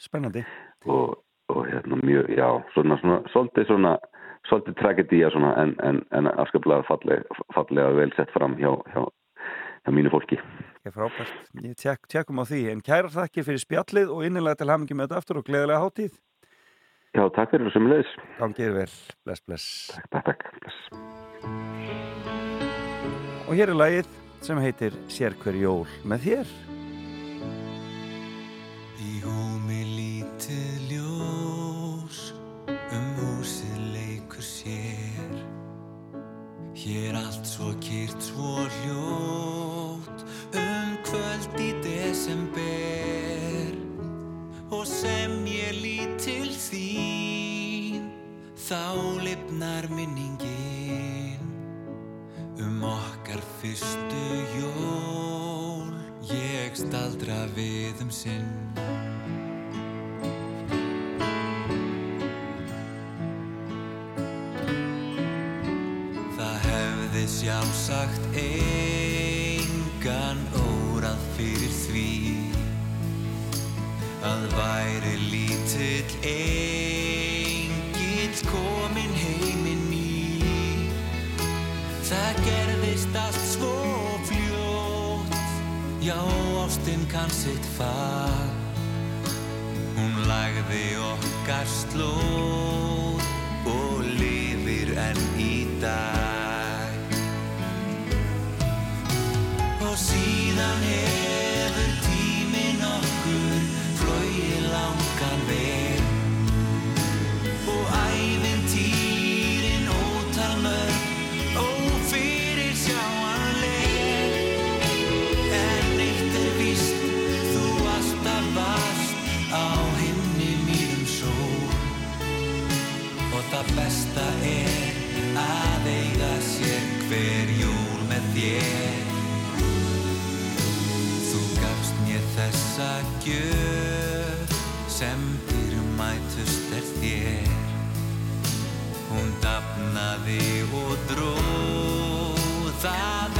S3: spennandi.
S12: Og, og hérna mjög, já, svona, svona svolítið svona, svolítið tragedía svona en, en, en afskaplega fallega, fallega vel sett fram hjá, hjá, hjá mínu fólki.
S3: Ekki frábært, ég tek, tekum á því. En kæra þakkir fyrir spjallið og innilega til hamingi með þetta aftur og gleðilega hátíð
S12: Já, takk fyrir þessum leiðis.
S3: Gangið vel, bless, bless.
S12: Takk, takk, bless.
S3: Og hér er lagið sem heitir Sér hver jól með þér.
S13: Í húmi lítið ljós um húsið leikur sér. Hér allt svo kýrt svo hljótt um kvöld í desember. Og sem ég þá lifnar minningin um okkar fyrstu jól. Ég staldra við um sinn. Það hefði sjálfsagt engan órað fyrir því að væri lítill engill komin heiminn í Það gerðist allt svo fljótt. Já, ástin kann sitt fag. Hún lagði okkar slóð og lifir enn í dag. Og síðan hefur hver jól með þér. Þú gafst mér þessa gjöf sem dýrmætust er þér. Hún dafnaði og dró það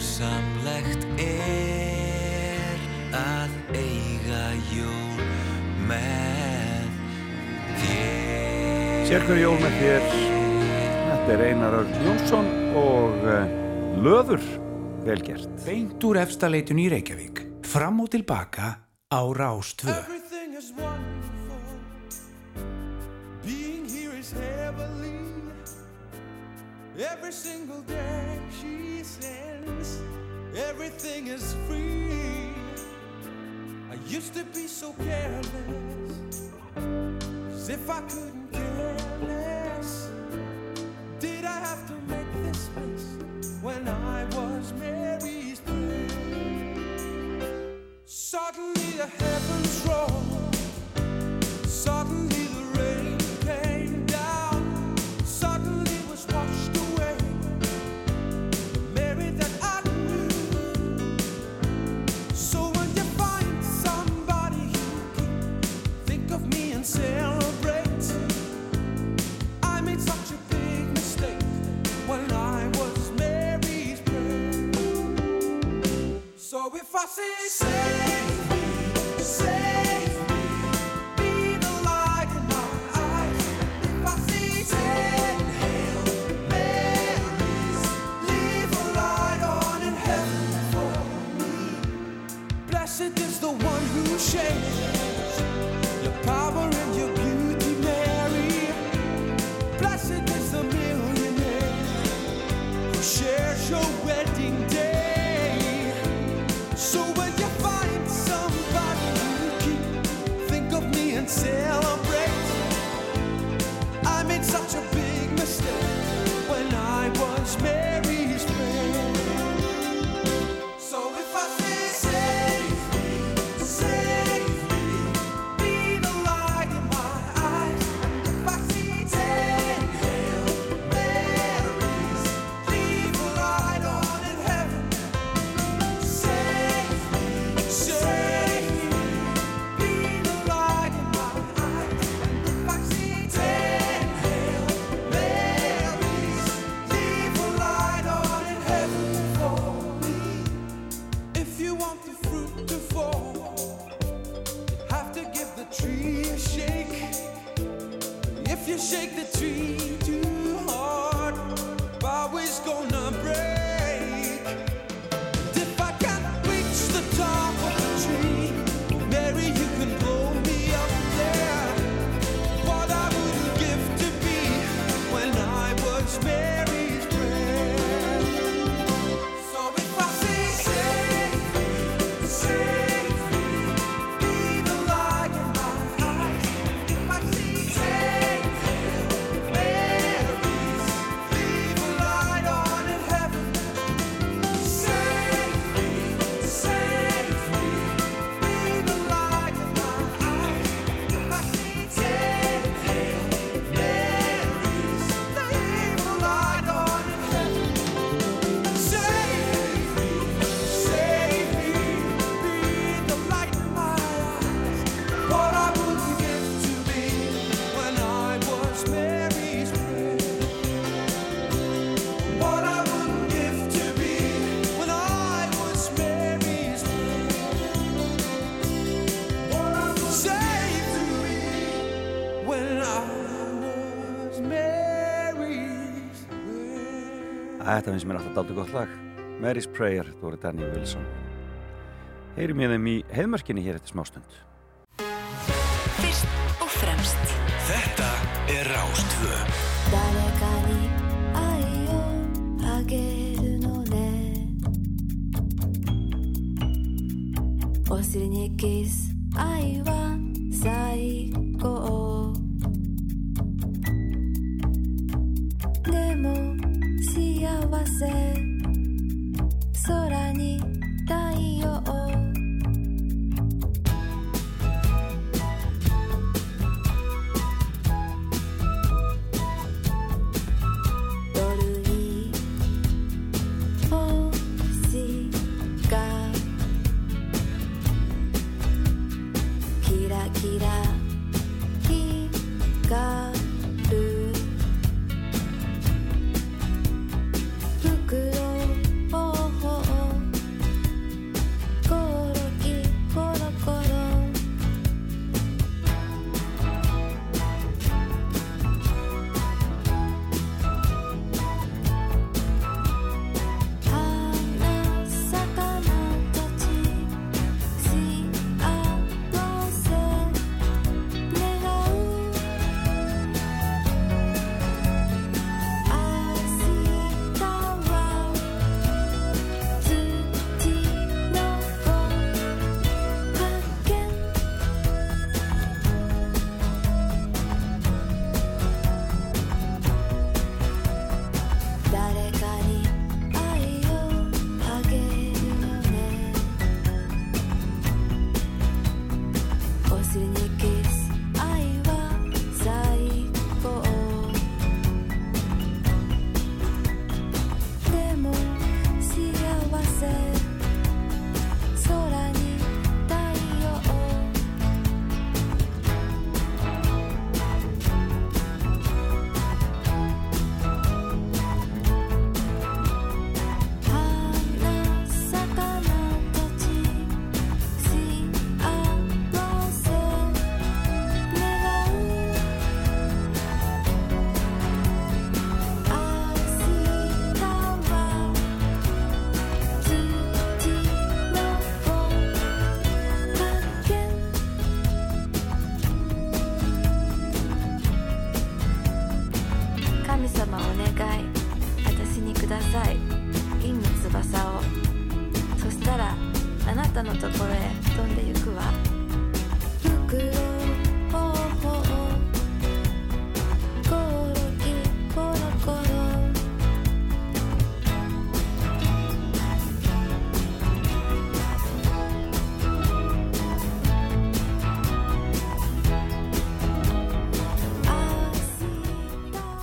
S13: Gjörsamlegt er að eiga jól með þér.
S3: Sérkur jól með þér? Þetta er Einar Örn Jónsson og eh, Löður.
S5: Velgjert Beintur efstaleitun í Reykjavík. Fram og tilbaka á
S14: Rástvö Every single day she sends, everything is free. I used to be so careless, as if I couldn't care less. Did I have to make this mess when I was Mary's through? Suddenly the heavens roll. Suddenly Oh, if I save me, save me, be the light in my eyes. If I Marys, leave a light on in heaven for me. Blessed is the one who. shake the tree.
S3: Þetta finnst mér alltaf daldur gott lag. Mary's Prayer, þú voru Daniel Wilson. Heyrim ég þeim í heimörkinni hér eftir smástund.
S1: Fyrst og fremst.
S8: Þetta er Rástvö
S9: Dalegari Æjó Hageru no ne. Osirnikis Æjó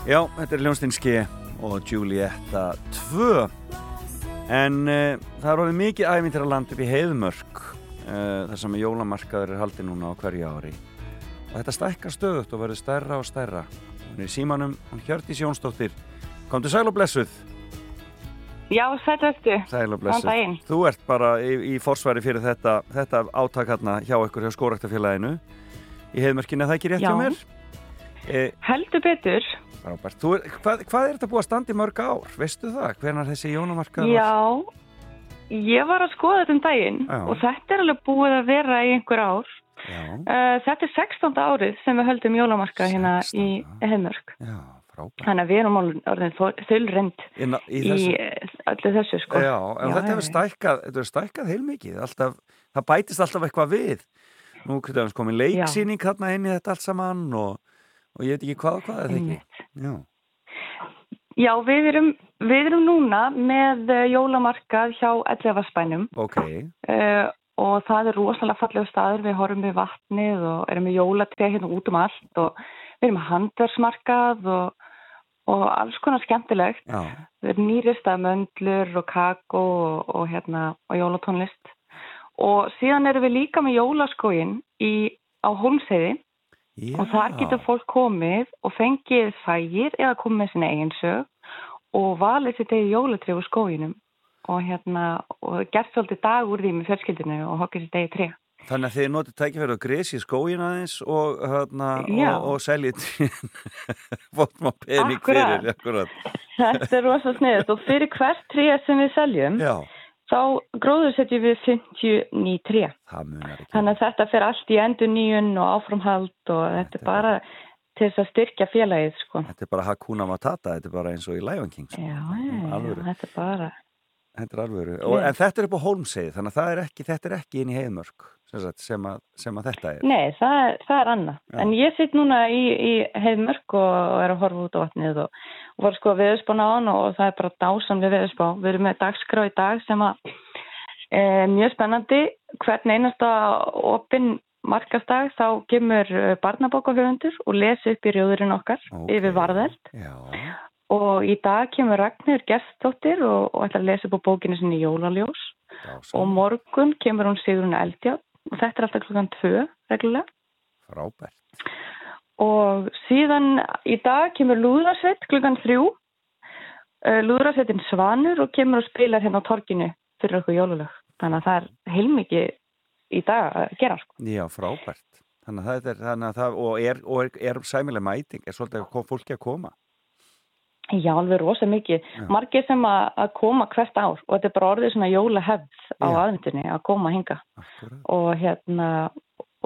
S3: Já, þetta er Ljónstinski og Julietta 2 en uh, það er orðið mikið æfintir að landa upp í heiðmörk uh, þar sem jólamarkaður er haldið núna á hverju ári. Og þetta stækkar stöðut og verður stærra og stærra. Hún er í símanum, hún Hjördís Jónsdóttir. Komdu sæl og blessuð.
S15: Já, sætt veistu.
S3: sæl og blessuð. þú ert bara í, í forsvari fyrir þetta, þetta átak hérna hjá ykkur hjá skóraktafélaginu í heiðmörkinu, það ekki rétt hjá mér? Eh,
S15: Heldur betur.
S3: Frábært. Þú, hvað, hvað er þetta búið að standa í mörg ár? Veistu það? Hvenar þessi jónamarkað
S15: Já, ég var að skoða þetta um daginn
S3: Já.
S15: og þetta er alveg búið að vera í einhver ár.
S3: Já.
S15: Uh, þetta er 16. árið sem við höldum jólamarka hérna í Heimörk.
S3: Já, frábært.
S15: Þannig að við erum orðin þullrend
S3: Í, í þessu?
S15: í öllu þessu sko.
S3: Já, en þetta hefur stækkað, stækkað heilmikið. Alltaf, það bætist alltaf eitthvað við. Nú komin leiksýning þarna inn í þetta allt saman og, og ég veit ekki hvað og hvað er það ekki. Já.
S15: Já, við erum, við erum núna með eh, jólamarkað hjá Ellefarsbænum.
S3: Ok.
S15: Uh, og það er rosalega fallega staður, við horfum við vatnið og erum með jólatrið hérna út um allt og við erum með handversmarkað og, og alls konar skemmtilegt.
S3: Já.
S15: Við erum nýrist af möndlur og kakó og, og, hérna, og jólatónlist. Og síðan erum við líka með jólaskóin í, á Hólmseiði
S3: Já.
S15: og þar getur fólk komið og fengið fægir eða komið með sinna eigin sög og valið sitt eigin jólatrið úr skóinum og hérna og gert svolítið dag úr því með fjölskyldinu og hokkið sitt eigin tré.
S3: Þannig að þið notið tækifæri og gresi skóin aðeins og, hérna, og, og seljið <laughs> fóttum á pening fyrir. Akkurat.
S15: Þetta er rosa sniðið og fyrir hvert tré sem við seljum
S3: Já.
S15: Þá gróður setjum við 50 ný tré.
S3: Það munar ekki.
S15: Þannig að þetta fer allt í endur nýjun og áframhald og þetta er bara til þess að styrkja félagið sko.
S3: Þetta er bara Hakuna Matata, þetta er bara eins og í Lion King. sko.
S15: Já, já, þetta er bara...
S3: Þetta er alvöru. Og, en þetta er upp á Hólmseið, þannig að er ekki, þetta er ekki inn í heiðmörk sem, að, sem að þetta er.
S15: Nei, það það er annað.
S3: Já.
S15: En ég sitt núna í, í heiðmörk og, er að horfa út á vatnið og, og var sko að veðurspána á hann og það er bara dásamlega veðurspá. Við erum með dagskrá í dag sem að e, mjög spennandi. Hvern einasta opinn markastag þá kemur eh, barnabókahöfundur og lesi upp í rjóðurinn okkar yfir varðeld.
S3: Já.
S15: Og í dag kemur Ragnir Gerstóttir og, og ætlar að lesa upp á bókinu sinni Jólaljós. Og morgun kemur hún Sigrun Eldjátt og þetta er alltaf klukkan tvö reglulega.
S3: Frábært.
S15: Og síðan í dag kemur Lúðarsveit klukkan þrjú. Uh, Lúðarsveitin Svanur og kemur og spilar hérna á torginu fyrir okkur jólalög. Þannig að það er heilmikið í dag að gera sko.
S3: Já, frábært. Þannig að það er, þannig að það, og er, og er, er sæmileg mæting, er svolítið fólki að koma.
S15: Já, alveg rosa mikið. Margir sem að, að koma hvert ár og þetta er bara orðið svona jólahefð á aðvendunni að koma að hinga. Og hérna,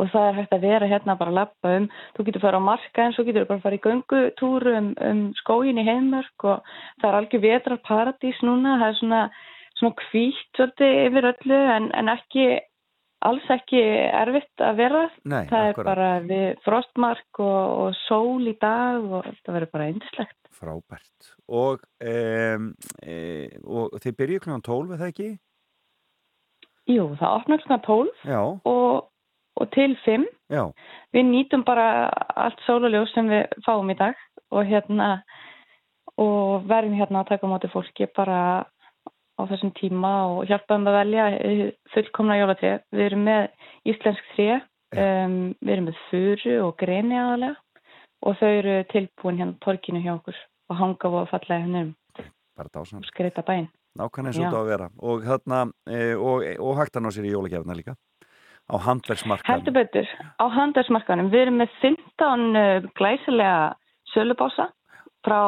S15: og það er hægt að vera hérna bara að lappa um, þú getur fara á marka en svo getur bara að fara í göngutúru um, um skógin í heimörk og það er algjör vetrar paradís núna, það er svona, svona kvítt svolítið yfir öllu en, en ekki, alls ekki erfitt að vera.
S3: Nei,
S15: það
S3: akkúrat.
S15: er bara við frostmark og, og sól í dag og þetta verður bara eindislegt.
S3: Frábært. Og, um, e, og þið byrjuðu klukkan 12, eða ekki?
S15: Jú, það opnar svona 12
S3: Já,
S15: og, og til 5.
S3: já.
S15: Við nýtum bara allt sólaljós sem við fáum í dag og hérna og verðum hérna að taka á móti fólki bara á þessum tíma og hjálpaðum að velja eh, fullkomna jólatré. Við erum með íslensk tré, um, við erum með furu og greni aðalega og þau eru tilbúin hérna á torkinu hjá okkur og hanga og fallega hérna um skreita bæinn.
S3: Nákvæmlega eins og þetta á að vera. Og, þarna, e, og, og hægt að ná sér í jólagefna líka. Á handverksmarkaðum.
S15: Heldur betur, á handelsmarkanum. Við erum með 15 uh, glæsilega sölubása frá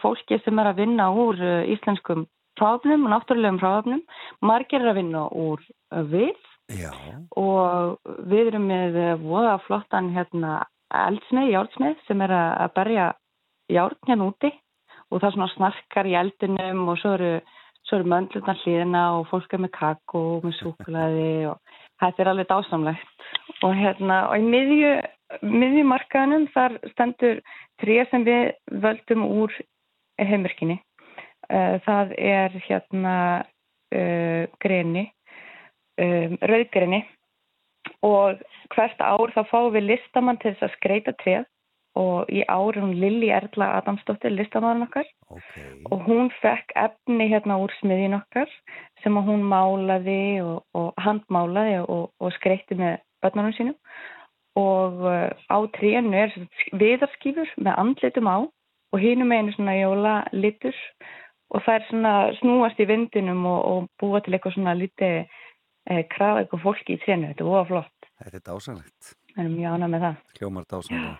S15: fólki sem er að vinna úr uh, íslenskum fráöfnum og náttúrulegum fráöfnum. Margir er að vinna úr uh, við
S3: Já.
S15: og við erum með uh, voða flottan hérna, eldsneið, járnsneið sem er að, berja járn hérna úti og það svona snarkar í eldinum og svo eru eru möndlunar hlýðina og fólk er með kakó og með súkulaði og þetta er alveg dásamlegt og hérna og í miðju, miðju markaðanum þar stendur tré sem við völdum úr heimverkinni uh, það er hérna uh, greni um, rauðgreni. Og hvert ár þá fáum við listamann til þess að skreita treð og í ár er hún Lili Erla Adamsdóttir listamann okkar.
S8: Okay.
S15: og hún fekk efni hérna úr smiðin okkar sem hún málaði og, og handmálaði og, og skreitti með börnunum sínum. Og á trénu er viðarskýfur með andlitum á og hínum einu svona jóla litur og það er svona snúast í vindinum og, og búa til eitthvað svona liti eh, krafa eitthvað fólki í trénu, þetta er óa flott
S8: Þetta er dásanlegt
S15: Það er mjög ánað með það
S8: Hljómar dásanlega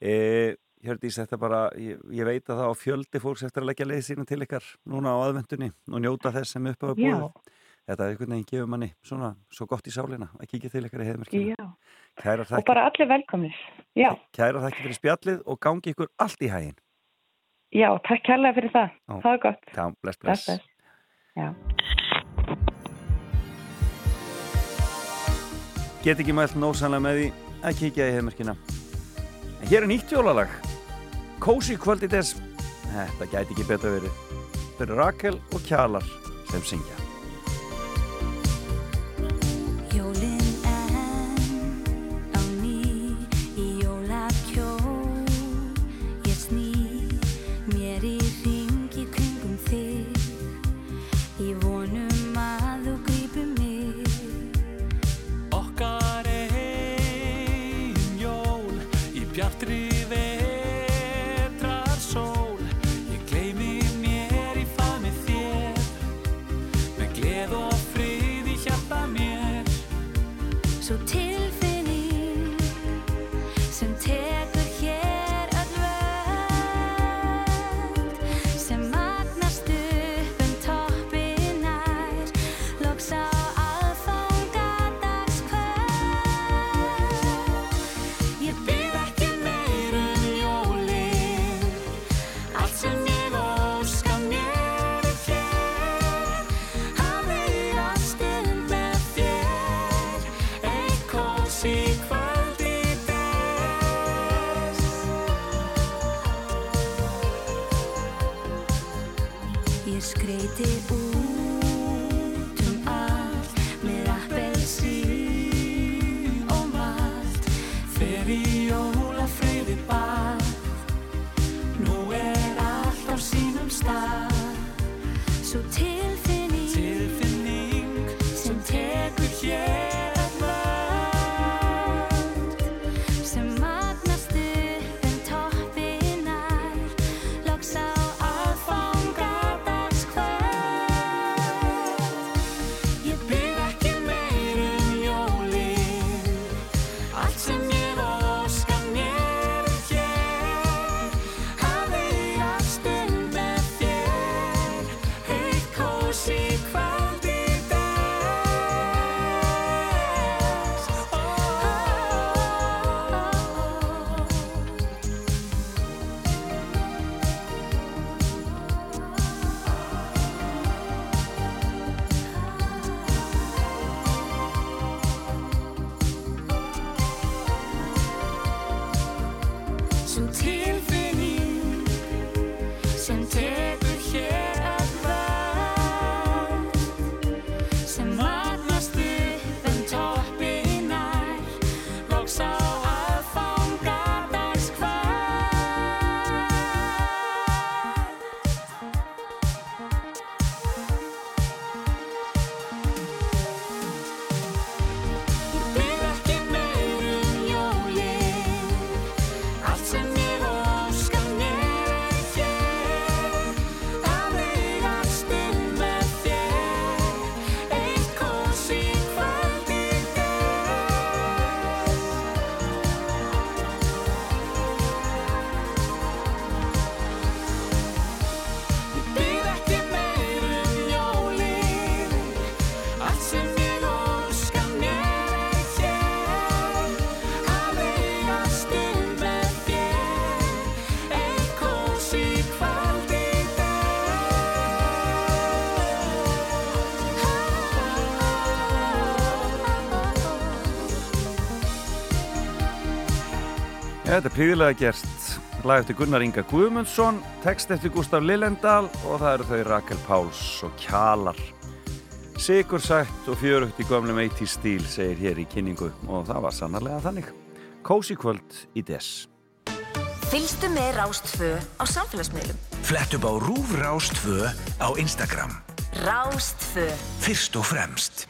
S8: e, Hjördís, þetta bara, ég, ég veit að það á fjöldi fólks eftir að leggja leið sína til ykkar núna á aðvendunni og njóta þess sem upp hafa búið. Þetta er einhvern veginn gefur manni svona svo gott í sálina að kíkja til ykkar í heiðmerkina.
S15: Og bara allir velkomnir. Já.
S8: Kæra þakki fyrir spjallið og gangi ykkur allt í hægin.
S15: Já, takk kærlega fyrir það. Ó. Það er gott.
S8: Já, bless, bless.
S15: bless, bless.
S8: Get ekki mælt nósanlega með því að kíkja í heiðmerkina. En hér er nýtt jólalag. Kósi kvöldi þess. Þetta gæti ekki betur verið. Fyrir Rakel og Kjalar sem syngja. Three.
S3: Þetta er príðilega gert. Lag eftir Gunnar Inga Guðmundsson, text eftir Gustaf Lillendal og það eru þau Rakel Páls og Kjalar. Sigur sætt og fjörugt í gömlum 80 stíl, segir hér í kynningu og það var sannarlega þannig. Kósi kvöld í des.
S1: Fylgstu með Rástfö á samfélagsmiðlum.
S8: Flett upp á Rúf Rás 2 á Instagram.
S1: Rástfö.
S8: Fyrst og fremst.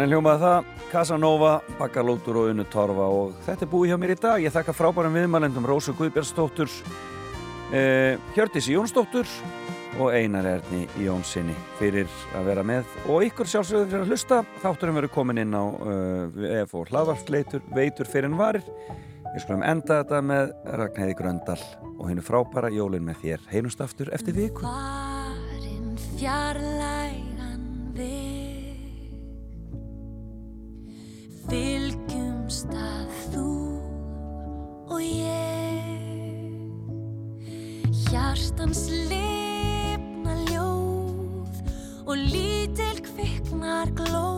S9: Þannig
S3: hljómaði það, Casanova, Bakalótur og Unnu Torfa og þetta er búið hjá mér í dag. Ég þakka frábærum viðmælendum Rósu Guðbjörnsdóttur, eh, Hjördísi Jónsdóttur og Einar Erni Jónssoni fyrir að vera með og ykkur sjálfsögður fyrir að hlusta. Þátturum verður komin inn á uh, EF og hlaðvarsleitur, veitur fyrir en varir. Við skulum enda þetta með Ragnæði Gröndal og hennu frábæra jólin með þér. Heynust aftur eftir viku.
S9: Hjartans lifna ljóð og lítil kviknar glóð